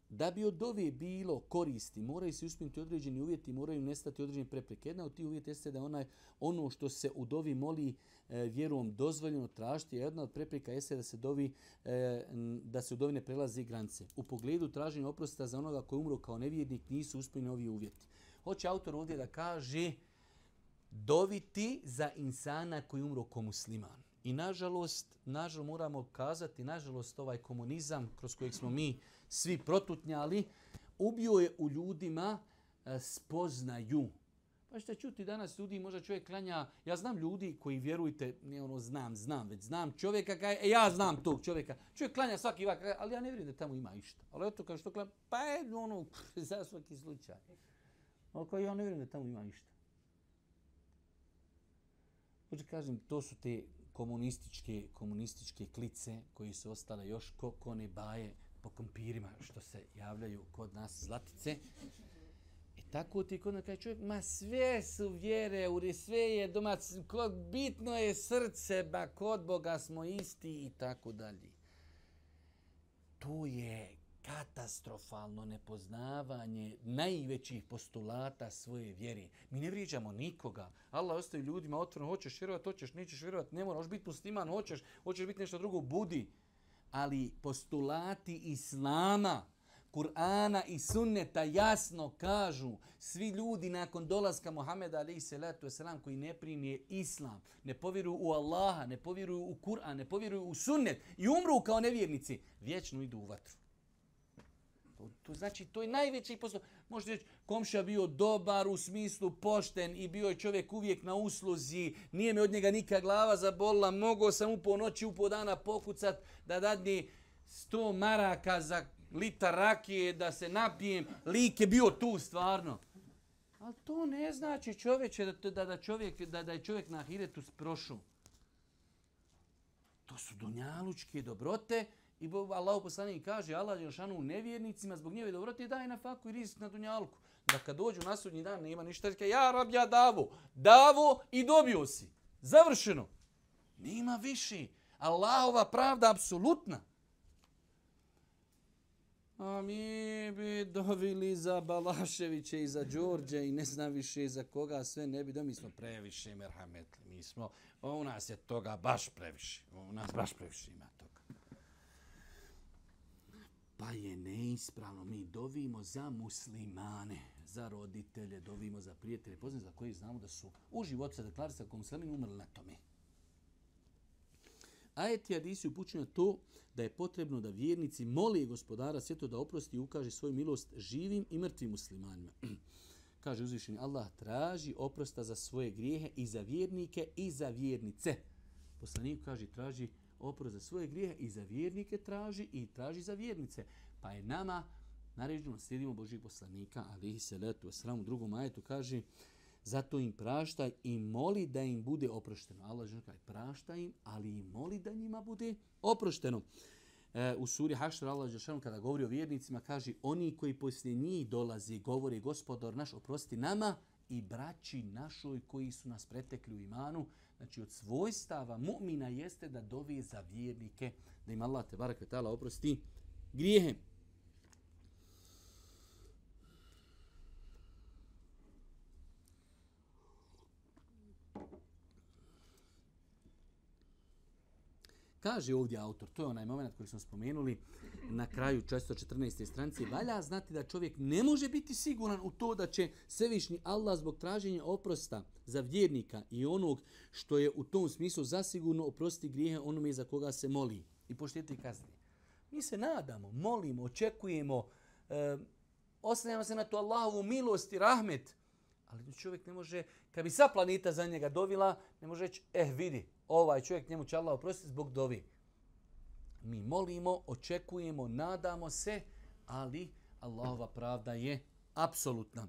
Speaker 2: Da bi od ove bilo koristi, moraju se ispuniti određeni uvjeti, moraju nestati određene prepreke. Jedna od tih uvjeta jeste da onaj, ono što se u dovi moli e, vjerom dozvoljeno tražiti, a jedna od prepreka jeste da se dovi e, da se u dovi ne prelazi granice. U pogledu traženja oprosta za onoga koji umro kao nevjernik nisu uspunjeni ovi uvjeti. Hoće autor ovdje da kaže doviti za insana koji umro kao musliman. I nažalost, nažalost moramo kazati, nažalost ovaj komunizam kroz kojeg smo mi svi protutnjali, ubio je u ljudima e, spoznaju. Pa što čuti danas ljudi, možda čovjek klanja, ja znam ljudi koji vjerujte, ne ono znam, znam, već znam čovjeka, kaj, e, ja znam tog čovjeka. Čovjek klanja svaki vak, ali ja ne vjerujem da tamo ima išta. Ali eto, kao što klanja, pa je ono, za svaki slučaj. Ali ja ne vjerujem da tamo ima išta. Hoće kažem, to su te komunističke, komunističke klice koji su ostale još ko baje po kompirima što se javljaju kod nas zlatice. I tako ti kod nas čovjek, ma sve su vjere, uri sve je domac, kod, bitno je srce, ba kod Boga smo isti i tako dalje. To je katastrofalno nepoznavanje najvećih postulata svoje vjere. Mi ne vrijeđamo nikoga. Allah ostaje ljudima otvoreno, hoćeš vjerovat, hoćeš, nećeš vjerovat, ne moraš biti musliman, hoćeš, hoćeš biti nešto drugo, budi. Ali postulati Islama, Kur'ana i sunneta jasno kažu svi ljudi nakon dolaska Muhameda alaihi salatu wasalam koji ne primije Islam, ne povjeruju u Allaha, ne povjeruju u Kur'an, ne povjeruju u sunnet i umru kao nevjernici, vječno idu u vatru. To, to znači, to je najveći posao. Možete reći, komšija bio dobar u smislu pošten i bio je čovjek uvijek na usluzi, nije mi od njega nikad glava zabolila, mogao sam upo noći, upo dana pokucat da dadni 100 maraka za litar rakije, da se napijem, lik je bio tu stvarno. Ali to ne znači čovječe da, da, da, čovjek, da, da je čovjek na ahiretu prošao. To su dunjalučke dobrote I Allah poslanik kaže, Allah je šanu nevjernicima zbog njeve dobrote daje na faku i rizik na dunjalku. Da kad dođu na sudnji dan nema ništa, kaže, ja rab, ja davo. Davo i dobio si. Završeno. Nema više. Allahova pravda apsolutna. A mi bi dovili za Balaševića i za Đorđe i ne znam više za koga sve ne bi do. Mi smo previše merhametli. Mi smo, u nas je toga baš previše. U nas baš previše ima. Pa je neispravno. Mi dovimo za muslimane, za roditelje, dovimo za prijatelje, poznam za koji znamo da su u životu sa deklarisa kao muslimani umrli na tome. Ajet i Adisi upućuju na to da je potrebno da vjernici moli gospodara svjeto da oprosti i ukaže svoju milost živim i mrtvim muslimanima. Kaže uzvišeni Allah traži oprosta za svoje grijehe i za vjernike i za vjernice. Poslanik kaže traži oprost za svoje grijehe i za vjernike traži i traži za vjernice. Pa je nama naređeno slijedimo Božih poslanika, ali i se letu u sramu drugom ajetu kaže zato im praštaj i moli da im bude oprošteno. Allah žena kaže praštaj im, ali i moli da njima bude oprošteno. E, u suri Hašr Allah Žešanu kada govori o vjernicima kaže oni koji poslije njih dolazi govori gospodar naš oprosti nama i braći našoj koji su nas pretekli u imanu Znači od svojstava mu'mina jeste da dovi za vjernike, da im Allah te barak oprosti grijehe. Kaže ovdje autor, to je onaj moment koji smo spomenuli na kraju 414. stranice, valja znati da čovjek ne može biti siguran u to da će Svevišnji Allah zbog traženja oprosta za vjernika i onog što je u tom smislu zasigurno oprosti grijehe onome za koga se moli i poštiti kazni. Mi se nadamo, molimo, očekujemo, e, oslanjamo se na to Allahovu milost i rahmet, ali čovjek ne može, kad bi sva planeta za njega dovila, ne može reći, eh vidi, ovaj čovjek njemu će Allah oprostiti zbog dovi. Mi molimo, očekujemo, nadamo se, ali Allahova pravda je apsolutna.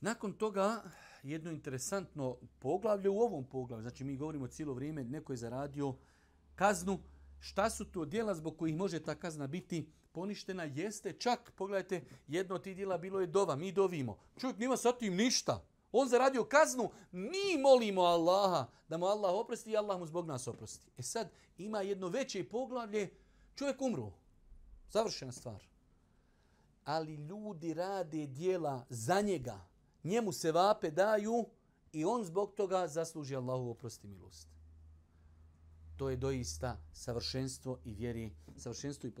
Speaker 2: Nakon toga, jedno interesantno poglavlje u ovom poglavlju, znači mi govorimo cijelo vrijeme, neko je zaradio kaznu, šta su to djela zbog kojih može ta kazna biti poništena, jeste čak, pogledajte, jedno od tih dijela bilo je dova, mi dovimo. Čovjek nima sa tim ništa. On zaradio kaznu, mi molimo Allaha da mu Allah oprosti i Allah mu zbog nas oprosti. E sad, ima jedno veće poglavlje, čovjek umru. Završena stvar. Ali ljudi rade dijela za njega. Njemu se vape daju i on zbog toga zasluži Allahu oprosti milost. To je doista savršenstvo i vjeri, savršenstvo i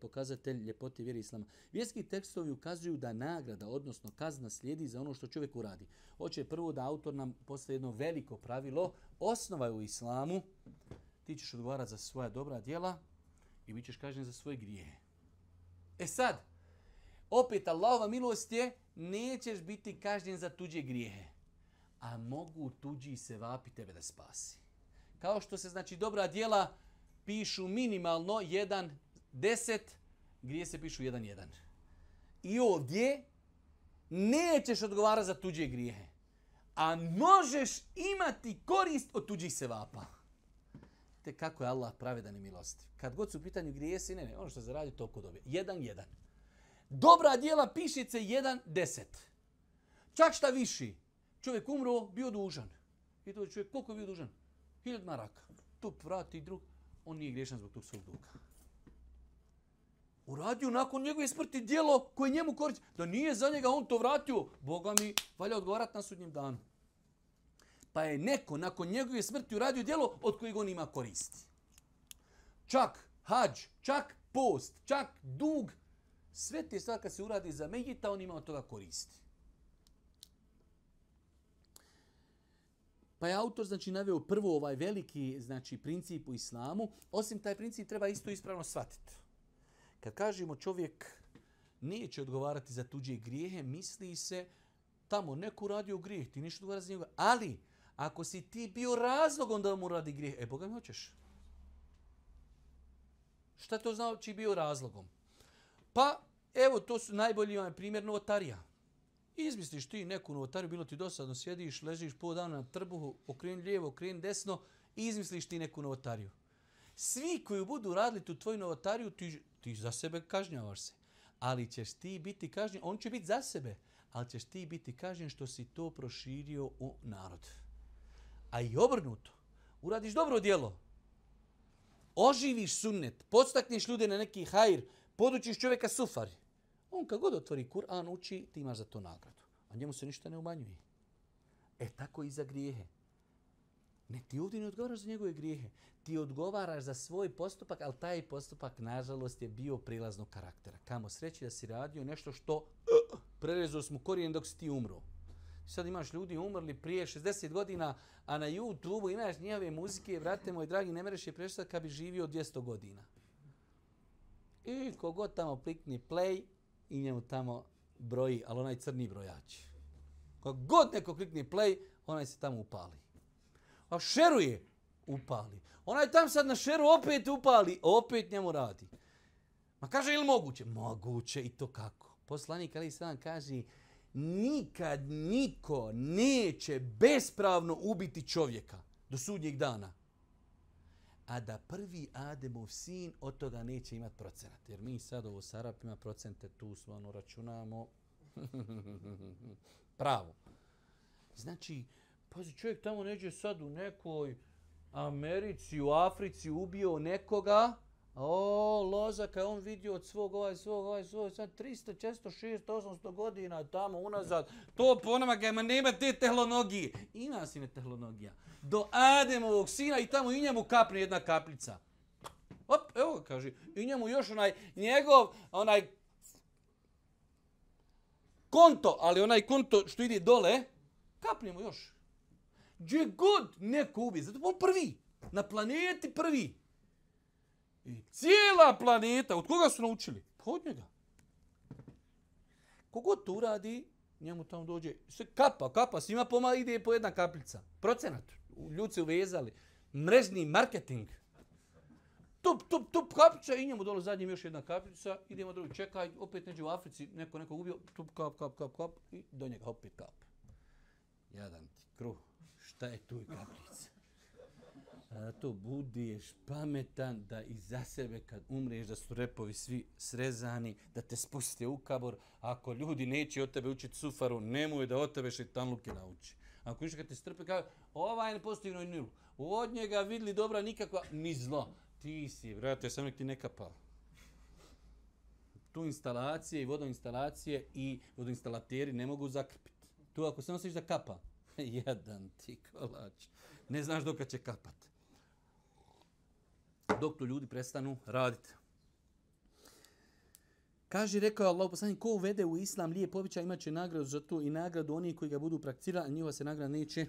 Speaker 2: pokazatelj ljepote vjeri islama. Vjerski tekstovi ukazuju da nagrada, odnosno kazna slijedi za ono što čovjek uradi. Hoće prvo da autor nam postaje jedno veliko pravilo, osnova je u islamu, ti ćeš odgovarati za svoja dobra djela i bit ćeš kažen za svoje grijehe. E sad, opet Allahova milost je, nećeš biti kažnjen za tuđe grijehe, a mogu tuđi se vapi tebe da spasi kao što se znači dobra dijela pišu minimalno 1 10 grije se pišu 1 1 i ovdje nećeš odgovarati za tuđe grijehe a možeš imati korist od tuđih sevapa. Te kako je Allah pravedan i milostiv. Kad god su u pitanju grijesi ne ne ono što se radi toliko dobije. 1 1 dobra dijela pišice 1 10 čak šta viši čovjek umro bio dužan. I to čovjek koliko je bio dužan? Hiljad maraka. Tu vrati drug, on nije griješan zbog tog svog duga. Uradio nakon njegove smrti dijelo koje njemu koristi. Da nije za njega on to vratio, Boga mi valja odgovarati na sudnjem danu. Pa je neko nakon njegove smrti uradio dijelo od kojeg on ima koristi. Čak hađ, čak post, čak dug, sve te stvari kad se uradi za Mejita, on ima od toga koristi. Pa je autor znači naveo prvo ovaj veliki znači princip u islamu, osim taj princip treba isto ispravno shvatiti. Kad kažemo čovjek neće odgovarati za tuđe grijehe, misli se tamo neko radio grijeh, ti ništa odgovara za njega. Ali, ako si ti bio razlogom da mu radi grijeh, e, Boga mi hoćeš. Šta to znači bio razlogom? Pa, evo, to su najbolji primjer novotarija. Izmisliš ti neku novotariju, bilo ti dosadno, sjediš, ležiš po dana na trbuhu, okreni lijevo, okreni desno, izmisliš ti neku novotariju. Svi koji budu radili tu tvoju novotariju, ti, ti za sebe kažnjavaš se. Ali ćeš ti biti kažnjen, on će biti za sebe, ali ćeš ti biti kažnjen što si to proširio u narod. A i obrnuto, uradiš dobro djelo, oživiš sunnet, podstakneš ljude na neki hajr, podučiš čovjeka sufari. On kad god otvori Kur'an uči, ti imaš za to nagradu. A njemu se ništa ne umanjuje. E tako i za grijehe. Ne, ti ovdje ne odgovaraš za njegove grijehe. Ti odgovaraš za svoj postupak, ali taj postupak, nažalost, je bio prilaznog karaktera. Kamo sreći da si radio nešto što uh, prerezao smo korijen dok si ti umro. Sad imaš ljudi umrli prije 60 godina, a na YouTube-u imaš njihove muzike, vrate moj dragi, ne mereš je prešta kad bi živio 200 godina. I kogod tamo plikni play, i njemu tamo broji, ali onaj crni brojač. Kako god neko klikne play, onaj se tamo upali. A šeruje, upali. Onaj tam sad na šeru opet upali, opet njemu radi. Ma kaže, ili moguće? Moguće i to kako. Poslanik Ali Sadan kaže, nikad niko neće bespravno ubiti čovjeka do sudnjeg dana a da prvi Ademov sin od toga neće imati procenat. Jer mi sad ovo s Arapima procente tu smo ono računamo. Pravo. Znači, pazi, čovjek tamo neđe sad u nekoj Americi, u Africi ubio nekoga, O, loza, kad je on vidio od svog, ovaj, svog, ovaj, svog, sad 300, 400, 600, 800 godina tamo unazad, to po onama ga ima, nema te tehnologije. Ima sine tehnologija. Do Ademovog sina i tamo i njemu kapne jedna kapljica. Op, evo ga, kaže, i njemu još onaj, njegov, onaj, konto, ali onaj konto što ide dole, kapnemo još. Gdje god neko ubije, zato on prvi, na planeti prvi. I cijela planeta, od koga su naučili? Pa od njega. Kogod to uradi, njemu tamo dođe, sve kapa, kapa, svima pomalo ide po jedna kapljica. Procenat. Ljudi se uvezali. Mrežni marketing. Tup, tup, tup, kapljica i njemu dole zadnjim još jedna kapljica. Idemo drugi, čekaj, opet neđe u Africi, neko nekog ubio, tup, kap, kap, kap, kap i do njega opet kap. Jadan ti kruh. Šta je tu i kapljica? Zato budiješ pametan da i za sebe kad umreš da su repovi svi srezani, da te spustite u kabor. Ako ljudi neće od tebe učiti sufaru, nemoj da od tebe šeitanluke nauči. Ako više kad te strpe kao, ovaj ne postoji nilu. Od njega vidli dobra nikakva, ni zlo. Ti si, brate, sam nek ti neka kapao. Tu instalacije i vodoinstalacije i vodoinstalateri ne mogu zakrpiti. Tu ako se nosiš da kapa, jedan ti kolač. Ne znaš dok će kapat dok to ljudi prestanu raditi. Kaže, rekao je Allah poslanik, ko uvede u islam lijep običaj, imat će nagradu za to i nagradu oni koji ga budu prakticirali, a njihova se nagrada neće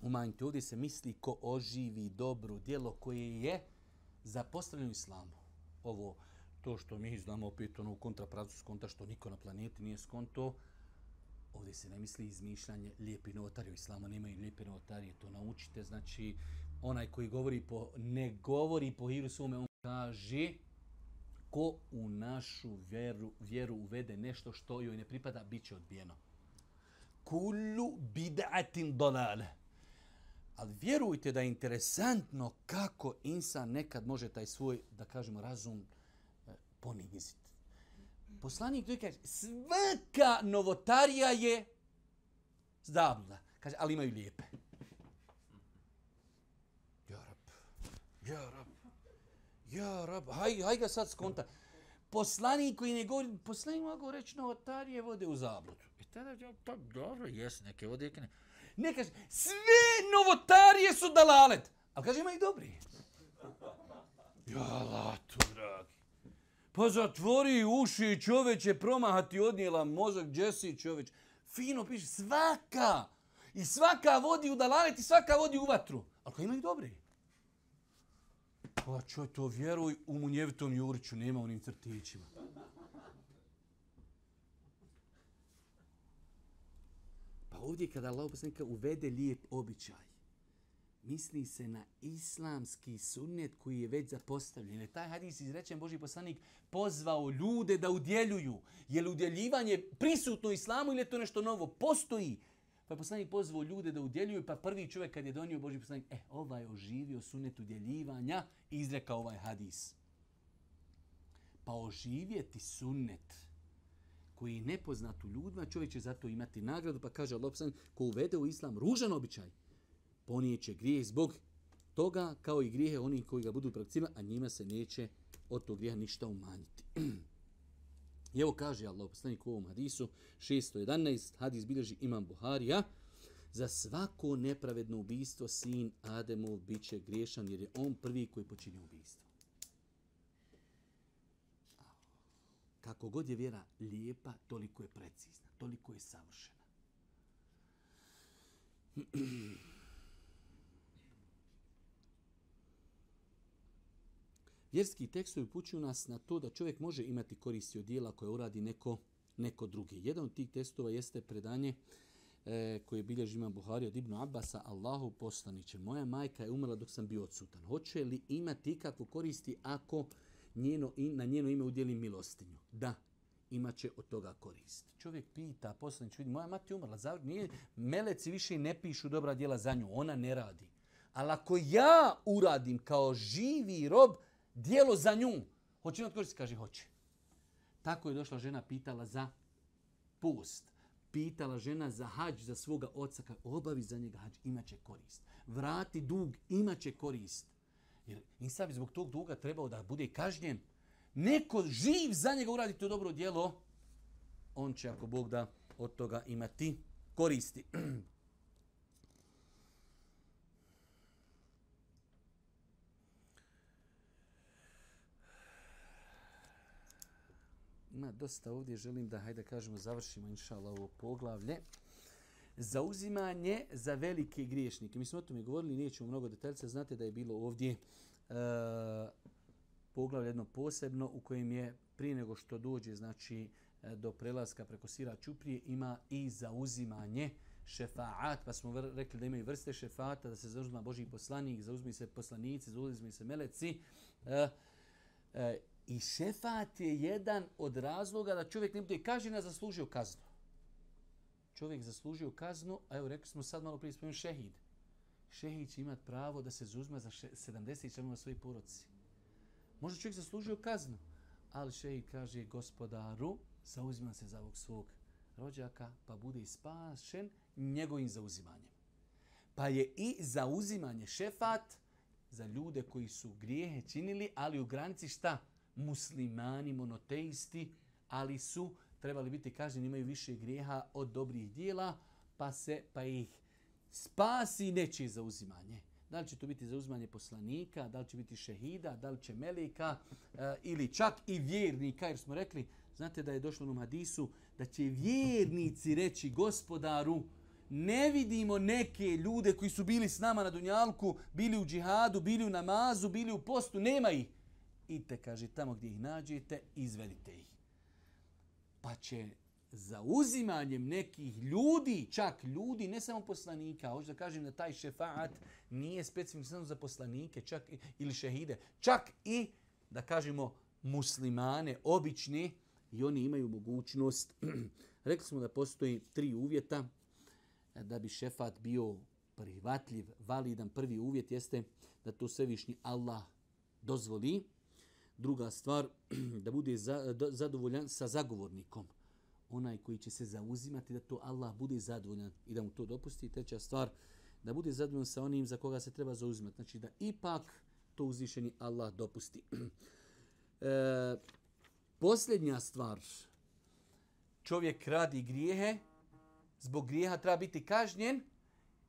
Speaker 2: umanjiti. Ovdje se misli ko oživi dobro djelo koje je zapostavljeno islamu. Ovo, to što mi znamo opet ono u kontrapravcu skonta što niko na planeti nije skonto, ovdje se ne misli izmišljanje lijepi novotarije. U islamu nemaju lijepi novotarije, to naučite. Znači, onaj koji govori po, ne govori po hiru sume, on kaže ko u našu vjeru, vjeru uvede nešto što joj ne pripada, bit će odbijeno. Kullu bid'atin dalale. Ali vjerujte da je interesantno kako insan nekad može taj svoj, da kažemo, razum e, poniziti. Poslanik tu kaže, svaka novotarija je zabluda. Kaže, ali imaju lijepe. Ja, rab. Ja, rab. Haj, haj ga sad skonta. Poslanik koji ne govori, poslanik mogu reći novotarije vode u zabludu. I tada je pa dobro, jes, neke vode, neke ne. Ne kaže, sve novotarije su dalalet. Ali kaže, ima i dobri. Ja, latu, dragi. Pa zatvori uši, čoveče, promahati odnijela mozak, gdje si čoveč. Fino piše, svaka. I svaka vodi u dalalet i svaka vodi u vatru. Ali ima i dobri. Pa čoj to vjeruj u munjevitom Juriću, nema onim crtićima. Pa ovdje kada Allah poslanika uvede lijep običaj, misli se na islamski sunnet koji je već zapostavljen. Je taj hadis izrečen Boži poslanik pozvao ljude da udjeljuju. Je li udjeljivanje prisutno islamu ili je to nešto novo? Postoji. Pa je poslanik pozvao ljude da udjeljuju, pa prvi čovjek kad je donio Boži poslanik, e, ovaj oživio sunet udjeljivanja i izrekao ovaj hadis. Pa oživjeti sunnet koji je nepoznat u ljudima, čovjek će zato imati nagradu, pa kaže Allah poslanik, ko uvede u islam ružan običaj, ponijeće grijeh zbog toga, kao i grijehe onih koji ga budu prakticirali, a njima se neće od tog grijeha ništa umanjiti. I evo kaže Allah poslanik u ovom hadisu, 611, hadis bilježi imam Buharija, za svako nepravedno ubistvo sin Ademov bit će griješan jer je on prvi koji počinje ubistvo. Kako god je vjera lijepa, toliko je precizna, toliko je savršena. Vjerski tekstovi upućuju nas na to da čovjek može imati koristi od dijela koje uradi neko, neko drugi. Jedan od tih testova jeste predanje e, koje bilježi imam Buhari od Ibnu Abbasa, Allahu poslaniće, moja majka je umrla dok sam bio odsutan. Hoće li imati ikakvu koristi ako njeno, na njeno ime udjeli milostinju? Da, imaće od toga korist. Čovjek pita, poslanić, vidi, moja mati je umrla, zavr, nije, meleci više ne pišu dobra djela za nju, ona ne radi. Ali ako ja uradim kao živi rob, dijelo za nju. Hoće li odkoristiti? Kaže, hoće. Tako je došla žena, pitala za pust. Pitala žena za hađ za svoga oca. Kaže, obavi za njega hađ, imaće korist. Vrati dug, imaće korist. Jer insan bi zbog tog duga trebao da bude kažnjen. Neko živ za njega uradi to dobro djelo, on će, ako Bog da, od toga imati koristi. Ima dosta ovdje, želim da, hajde kažemo, završimo, inšala, ovo poglavlje. Zauzimanje za velike griješnike. Mi smo o tome govorili, nećemo mnogo detaljca, Znate da je bilo ovdje e, poglavlje jedno posebno u kojem je prije nego što dođe znači e, do prelaska preko sira čuprije ima i zauzimanje šefaat, pa smo rekli da imaju vrste šefata, da se zauzima Boži poslanik, zauzmi se poslanici, zauzmi se meleci. E, e, I šefat je jedan od razloga da čovjek ne bude kažena zaslužio kaznu. Čovjek zaslužio kaznu, a evo rekli smo sad malo prije spomenuti šehid. Šehid će imati pravo da se zuzme za 70 članova svojih poroci. Možda čovjek zaslužio kaznu, ali šehid kaže gospodaru, zauzima se za ovog svog rođaka, pa bude spašen njegovim zauzimanjem. Pa je i zauzimanje šefat za ljude koji su grijehe činili, ali u granici šta? Muslimani, monoteisti, ali su trebali biti kažnjeni, imaju više grijeha od dobrih dijela, pa se pa ih spasi nečije zauzimanje. Da li će to biti zauzimanje poslanika, da li će biti šehida, da li će melika e, eh, ili čak i vjernika, jer smo rekli, znate da je došlo u hadisu, da će vjernici reći gospodaru, ne vidimo neke ljude koji su bili s nama na Dunjalku, bili u džihadu, bili u namazu, bili u postu, nema ih. Idite, kaže, tamo gdje ih nađete, izvedite ih. Pa će za uzimanjem nekih ljudi, čak ljudi, ne samo poslanika, hoću da kažem da taj šefaat nije specifičan za poslanike čak i, ili šehide, čak i, da kažemo, muslimane, obični, i oni imaju mogućnost. Rekli smo da postoji tri uvjeta e, da bi šefat bio prihvatljiv, validan. Prvi uvjet jeste da to svevišnji Allah dozvoli. Druga stvar, da bude zadovoljan sa zagovornikom onaj koji će se zauzimati da to Allah bude zadovoljan i da mu to dopusti. Treća stvar, da bude zadovoljan sa onim za koga se treba zauzimati. Znači da ipak to uzvišeni Allah dopusti. E, posljednja stvar, čovjek radi grijehe, zbog grijeha treba biti kažnjen,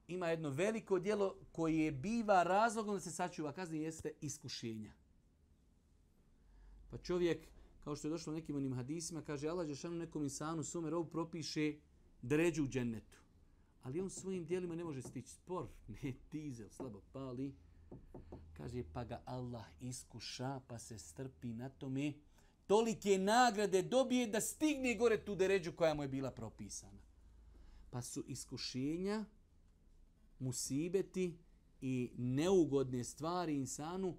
Speaker 2: ima jedno veliko dijelo koje biva razlogom da se sačuva kazni, jeste iskušenja. Pa čovjek kao što je došlo u nekim onim hadisima, kaže Allah Đešanu nekom insanu svome robu propiše dređu u džennetu. Ali on svojim dijelima ne može stići spor, ne dizel, slabo pali. Kaže, pa ga Allah iskuša, pa se strpi na tome. Tolike nagrade dobije da stigne gore tu deređu koja mu je bila propisana. Pa su iskušenja, musibeti i neugodne stvari insanu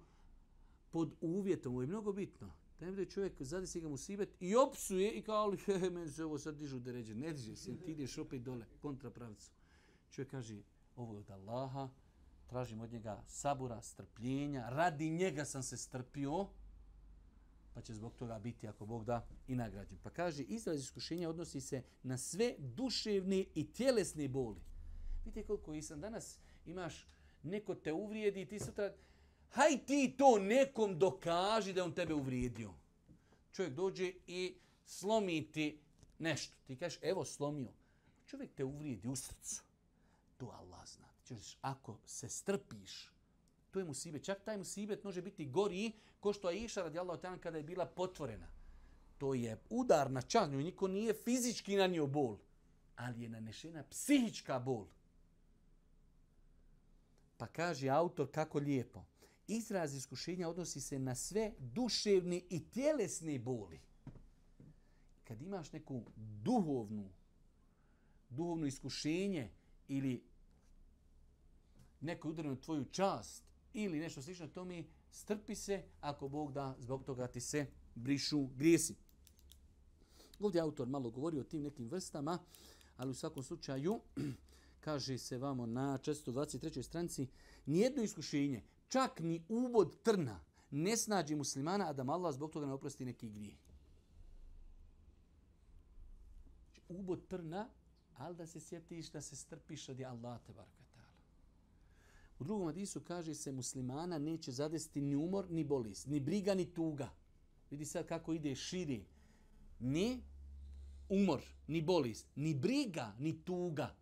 Speaker 2: pod uvjetom. Ovo je mnogo bitno. Da ne bude čovjek zadesi ga musibet i opsuje i kao, ali he, meni se ovo sad dižu da ređe. Ne diže se, ti ideš opet dole, kontra pravicu. Čovjek kaže, ovo je od Allaha, tražim od njega sabura, strpljenja, radi njega sam se strpio, pa će zbog toga biti, ako Bog da, i nagrađen. Pa kaže, izraz iskušenja odnosi se na sve duševne i tjelesne boli. Vidite koliko i sam danas imaš, neko te uvrijedi i ti sutra, haj ti to nekom dokaži da on tebe uvrijedio. Čovjek dođe i slomi ti nešto. Ti kažeš, evo slomio. Čovjek te uvrijedi u srcu. To Allah zna. Češ, ako se strpiš, to je musibet. Čak taj musibet može biti gori ko što je Iša radi Allah kada je bila potvorena. To je udar na čanju. Niko nije fizički nanio bol, ali je nanešena psihička bol. Pa kaže autor kako lijepo izraz iskušenja odnosi se na sve duševne i tjelesne boli. Kad imaš neku duhovnu, duhovno iskušenje ili neko udarno tvoju čast ili nešto slično, to mi strpi se ako Bog da zbog toga ti se brišu grijesi. Ovdje autor malo govori o tim nekim vrstama, ali u svakom slučaju kaže se vamo na 423. stranici nijedno iskušenje čak ni ubod trna ne snađi muslimana, a da mu Allah zbog toga ne oprosti neki grije. Znači, ubod trna, ali da se sjetiš da se strpiš od Allah te barakatala. U drugom hadisu kaže se muslimana neće zadesti ni umor, ni bolest, ni briga, ni tuga. Vidi sad kako ide širi. Ni umor, ni bolest, ni briga, ni tuga.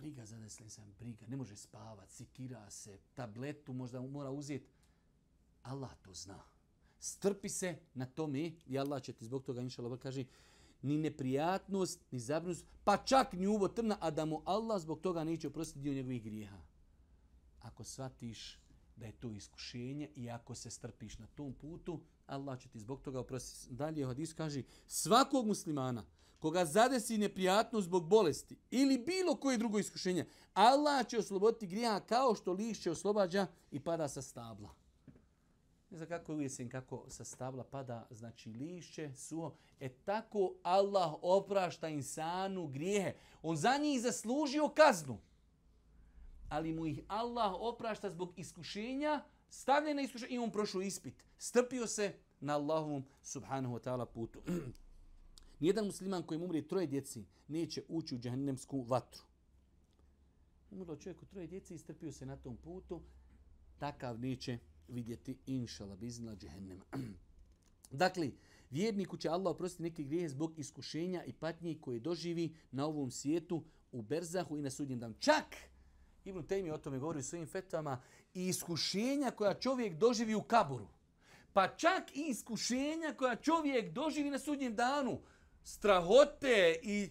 Speaker 2: Briga za sam, briga. Ne može spavat, sikira se, tabletu možda mora uzeti. Allah to zna. Strpi se na tome i Allah će ti zbog toga, inša Allah, kaže, ni neprijatnost, ni zabrinutost, pa čak ni uvo trna, a da mu Allah zbog toga neće oprostiti dio njegovih grijeha. Ako shvatiš da je to iskušenje i ako se strpiš na tom putu, Allah će ti zbog toga oprostiti. Dalje hadis kaže, svakog muslimana koga zadesi neprijatnost zbog bolesti ili bilo koje drugo iskušenje, Allah će osloboditi grija kao što lišće oslobađa i pada sa stabla. Ne znam kako je kako sa stabla pada, znači lišće, suho. E tako Allah oprašta insanu grijehe. On za njih zaslužio kaznu. Ali mu ih Allah oprašta zbog iskušenja, stavlja na iskušenje i on prošao ispit. Strpio se na Allahovom subhanahu wa ta'ala putu. Nijedan musliman koji umri troje djeci neće ući u džahnemsku vatru. Umrlo čovjek u troje djeci i strpio se na tom putu, takav neće vidjeti inšala biznila džehennema. dakle, vjerniku će Allah oprostiti neke grijehe zbog iskušenja i patnje koje doživi na ovom svijetu u Berzahu i na sudnjem danu. Čak, Ibn Taymi o tome govori u svojim fetvama, i iskušenja koja čovjek doživi u kaburu. Pa čak i iskušenja koja čovjek doživi na sudnjem danu, strahote i,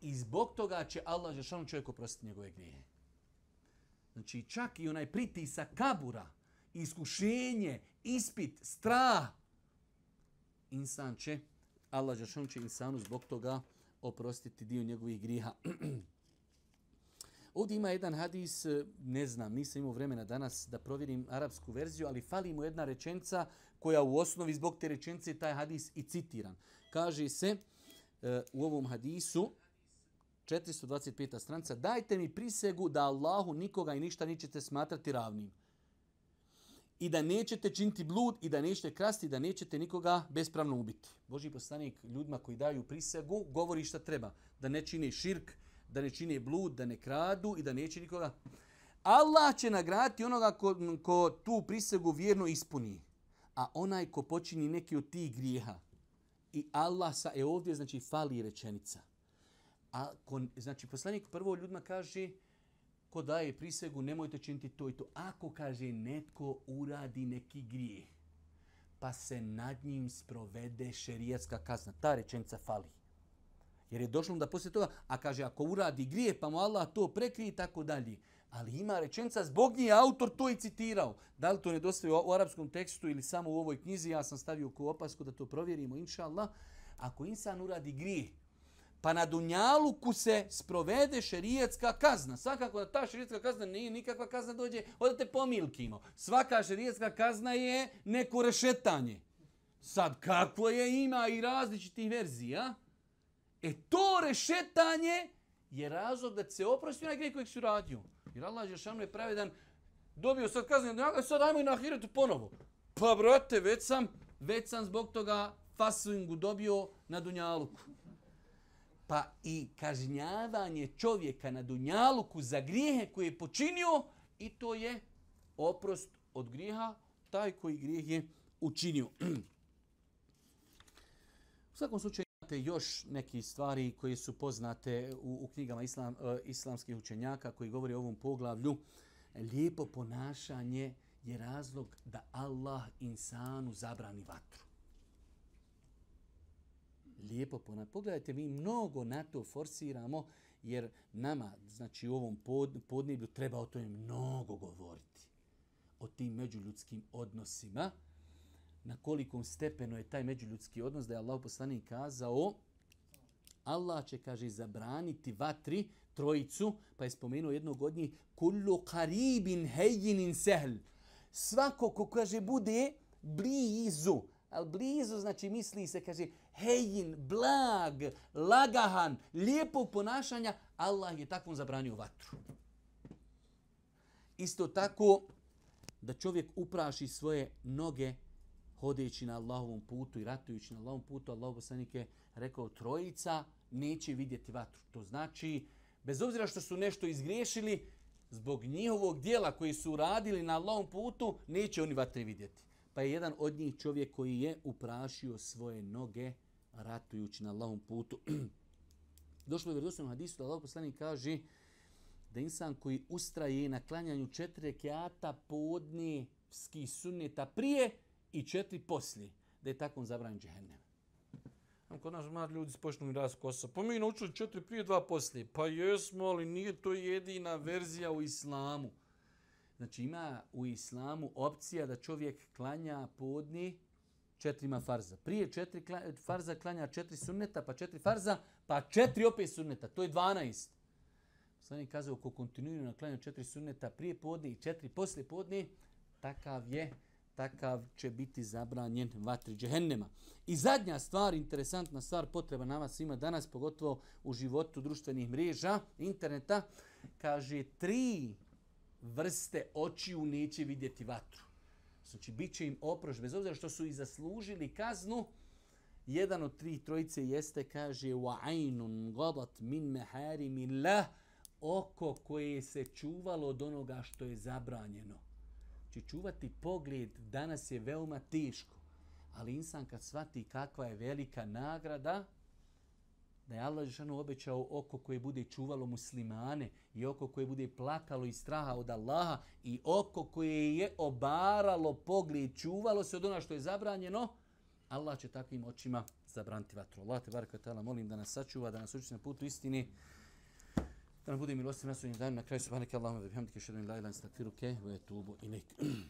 Speaker 2: i zbog toga će Allah Žešanu čovjeku prostiti njegove grijehe. Znači čak i onaj pritisak kabura, iskušenje, ispit, strah, insan će, Allah Žešanu će insanu zbog toga oprostiti dio njegovih griha. Ovdje ima jedan hadis, e, ne znam, nisam imao vremena danas da provjerim arapsku verziju, ali fali mu jedna rečenca koja u osnovi zbog te rečence taj hadis i citiran. Kaže se E, u ovom hadisu, 425. stranca, dajte mi prisegu da Allahu nikoga i ništa nećete smatrati ravnim i da nećete činiti blud i da nećete krasti, da nećete nikoga bespravno ubiti. Boži poslanik ljudima koji daju prisegu govori šta treba. Da ne čine širk, da ne čine blud, da ne kradu i da neće nikoga. Allah će nagraditi onoga ko, ko tu prisegu vjerno ispuni. A onaj ko počini neki od tih grijeha. I Allah sa, e ovdje znači fali rečenica. A kon, znači poslanik prvo ljudima kaže, ko daje prisegu, nemojte činiti to i to. Ako, kaže, netko uradi neki grijeh, pa se nad njim sprovede šerijatska kazna. Ta rečenica fali. Jer je došlo da poslije toga, a kaže, ako uradi grije, pa mu Allah to prekrije i tako dalje. Ali ima rečenica, zbog njih autor to i citirao. Da li to nedostaje u, u arapskom tekstu ili samo u ovoj knjizi, ja sam stavio u opasku da to provjerimo, inša Allah. Ako insan uradi grijeh, pa na Dunjaluku se sprovede šerijetska kazna. Svakako da ta šerijetska kazna nije nikakva kazna dođe, odate pomilkimo. Svaka šerijetska kazna je neko rešetanje. Sad, kako je ima i različitih verzija? E to rešetanje je razlog da se oprosti onaj grijeh kojeg si uradio. Jer Allah Žešanu je pravedan, dobio sad kaznu, ja e, sad ajmo i na ahiretu ponovo. Pa brate, već sam, već sam zbog toga fasingu dobio na Dunjaluku pa i kažnjavanje čovjeka na dunjaluku za grijehe koje je počinio i to je oprost od grijeha, taj koji grijeh je učinio. U svakom slučaju imate još neki stvari koje su poznate u, u knjigama islam, uh, islamskih učenjaka koji govori o ovom poglavlju. Lijepo ponašanje je razlog da Allah insanu zabrani vatru lijepo ponašanje. Pogledajte, mi mnogo na to forsiramo, jer nama, znači u ovom pod, podneblju, treba o tome mnogo govoriti. O tim međuljudskim odnosima. Na kolikom stepenu je taj međuljudski odnos, da je Allah poslanik kazao, Allah će, kaže, zabraniti vatri trojicu, pa je spomenuo jednog od njih, kullu karibin hejinin sehl. Svako ko, kaže, bude blizu, ali blizu znači misli se, kaže, hejin, blag, lagahan, lijepog ponašanja, Allah je takvom zabranio vatru. Isto tako da čovjek upraši svoje noge hodeći na Allahovom putu i ratujući na Allahovom putu, Allah poslanik je rekao trojica neće vidjeti vatru. To znači, bez obzira što su nešto izgriješili, zbog njihovog dijela koji su radili na Allahovom putu, neće oni vatre vidjeti. Pa je jedan od njih čovjek koji je uprašio svoje noge ratujući na Allahovom putu. Došlo je u vjerodostojnom hadisu da Allah poslanik kaže da insan koji ustraje na klanjanju četiri rekiata ski sunneta prije i četiri poslije, da je takvom zabranjen džehennem. A Kod nas ljudi spočnu mi raz kosa. Pa mi naučili četiri prije, dva poslije. Pa jesmo, ali nije to jedina verzija u islamu. Znači ima u islamu opcija da čovjek klanja podni četirima farza. Prije četiri kla- farza klanja četiri sunneta, pa četiri farza, pa četiri opet sunneta. To je 12. Poslanik kazao, ko kontinuirano klanja četiri sunneta prije podne i četiri poslije podne, takav je takav će biti zabranjen vatri džehennema. I zadnja stvar, interesantna stvar, potreba na vas svima danas, pogotovo u životu društvenih mreža, interneta, kaže tri vrste očiju neće vidjeti vatru. Znači, bit će im oproš, bez obzira što su i zaslužili kaznu, jedan od tri trojice jeste, kaže, وَعَيْنٌ غَضَتْ مِنْ مَحَارِمِ اللَّهِ oko koje se čuvalo od onoga što je zabranjeno. Znači, čuvati pogled danas je veoma teško. Ali insan kad shvati kakva je velika nagrada, da je Allah Žešanu obećao oko koje bude čuvalo muslimane i oko koje bude plakalo iz straha od Allaha i oko koje je obaralo pogled, čuvalo se od ona što je zabranjeno, Allah će takvim očima zabraniti vatru. Allah te baraka molim da nas sačuva, da nas uči na putu istini, da nam bude milostiv na sudnjem danu. Na kraju subhanaka Allahumma wa bihamdika ashhadu an la ilaha illa anta astaghfiruka wa atubu ilaik.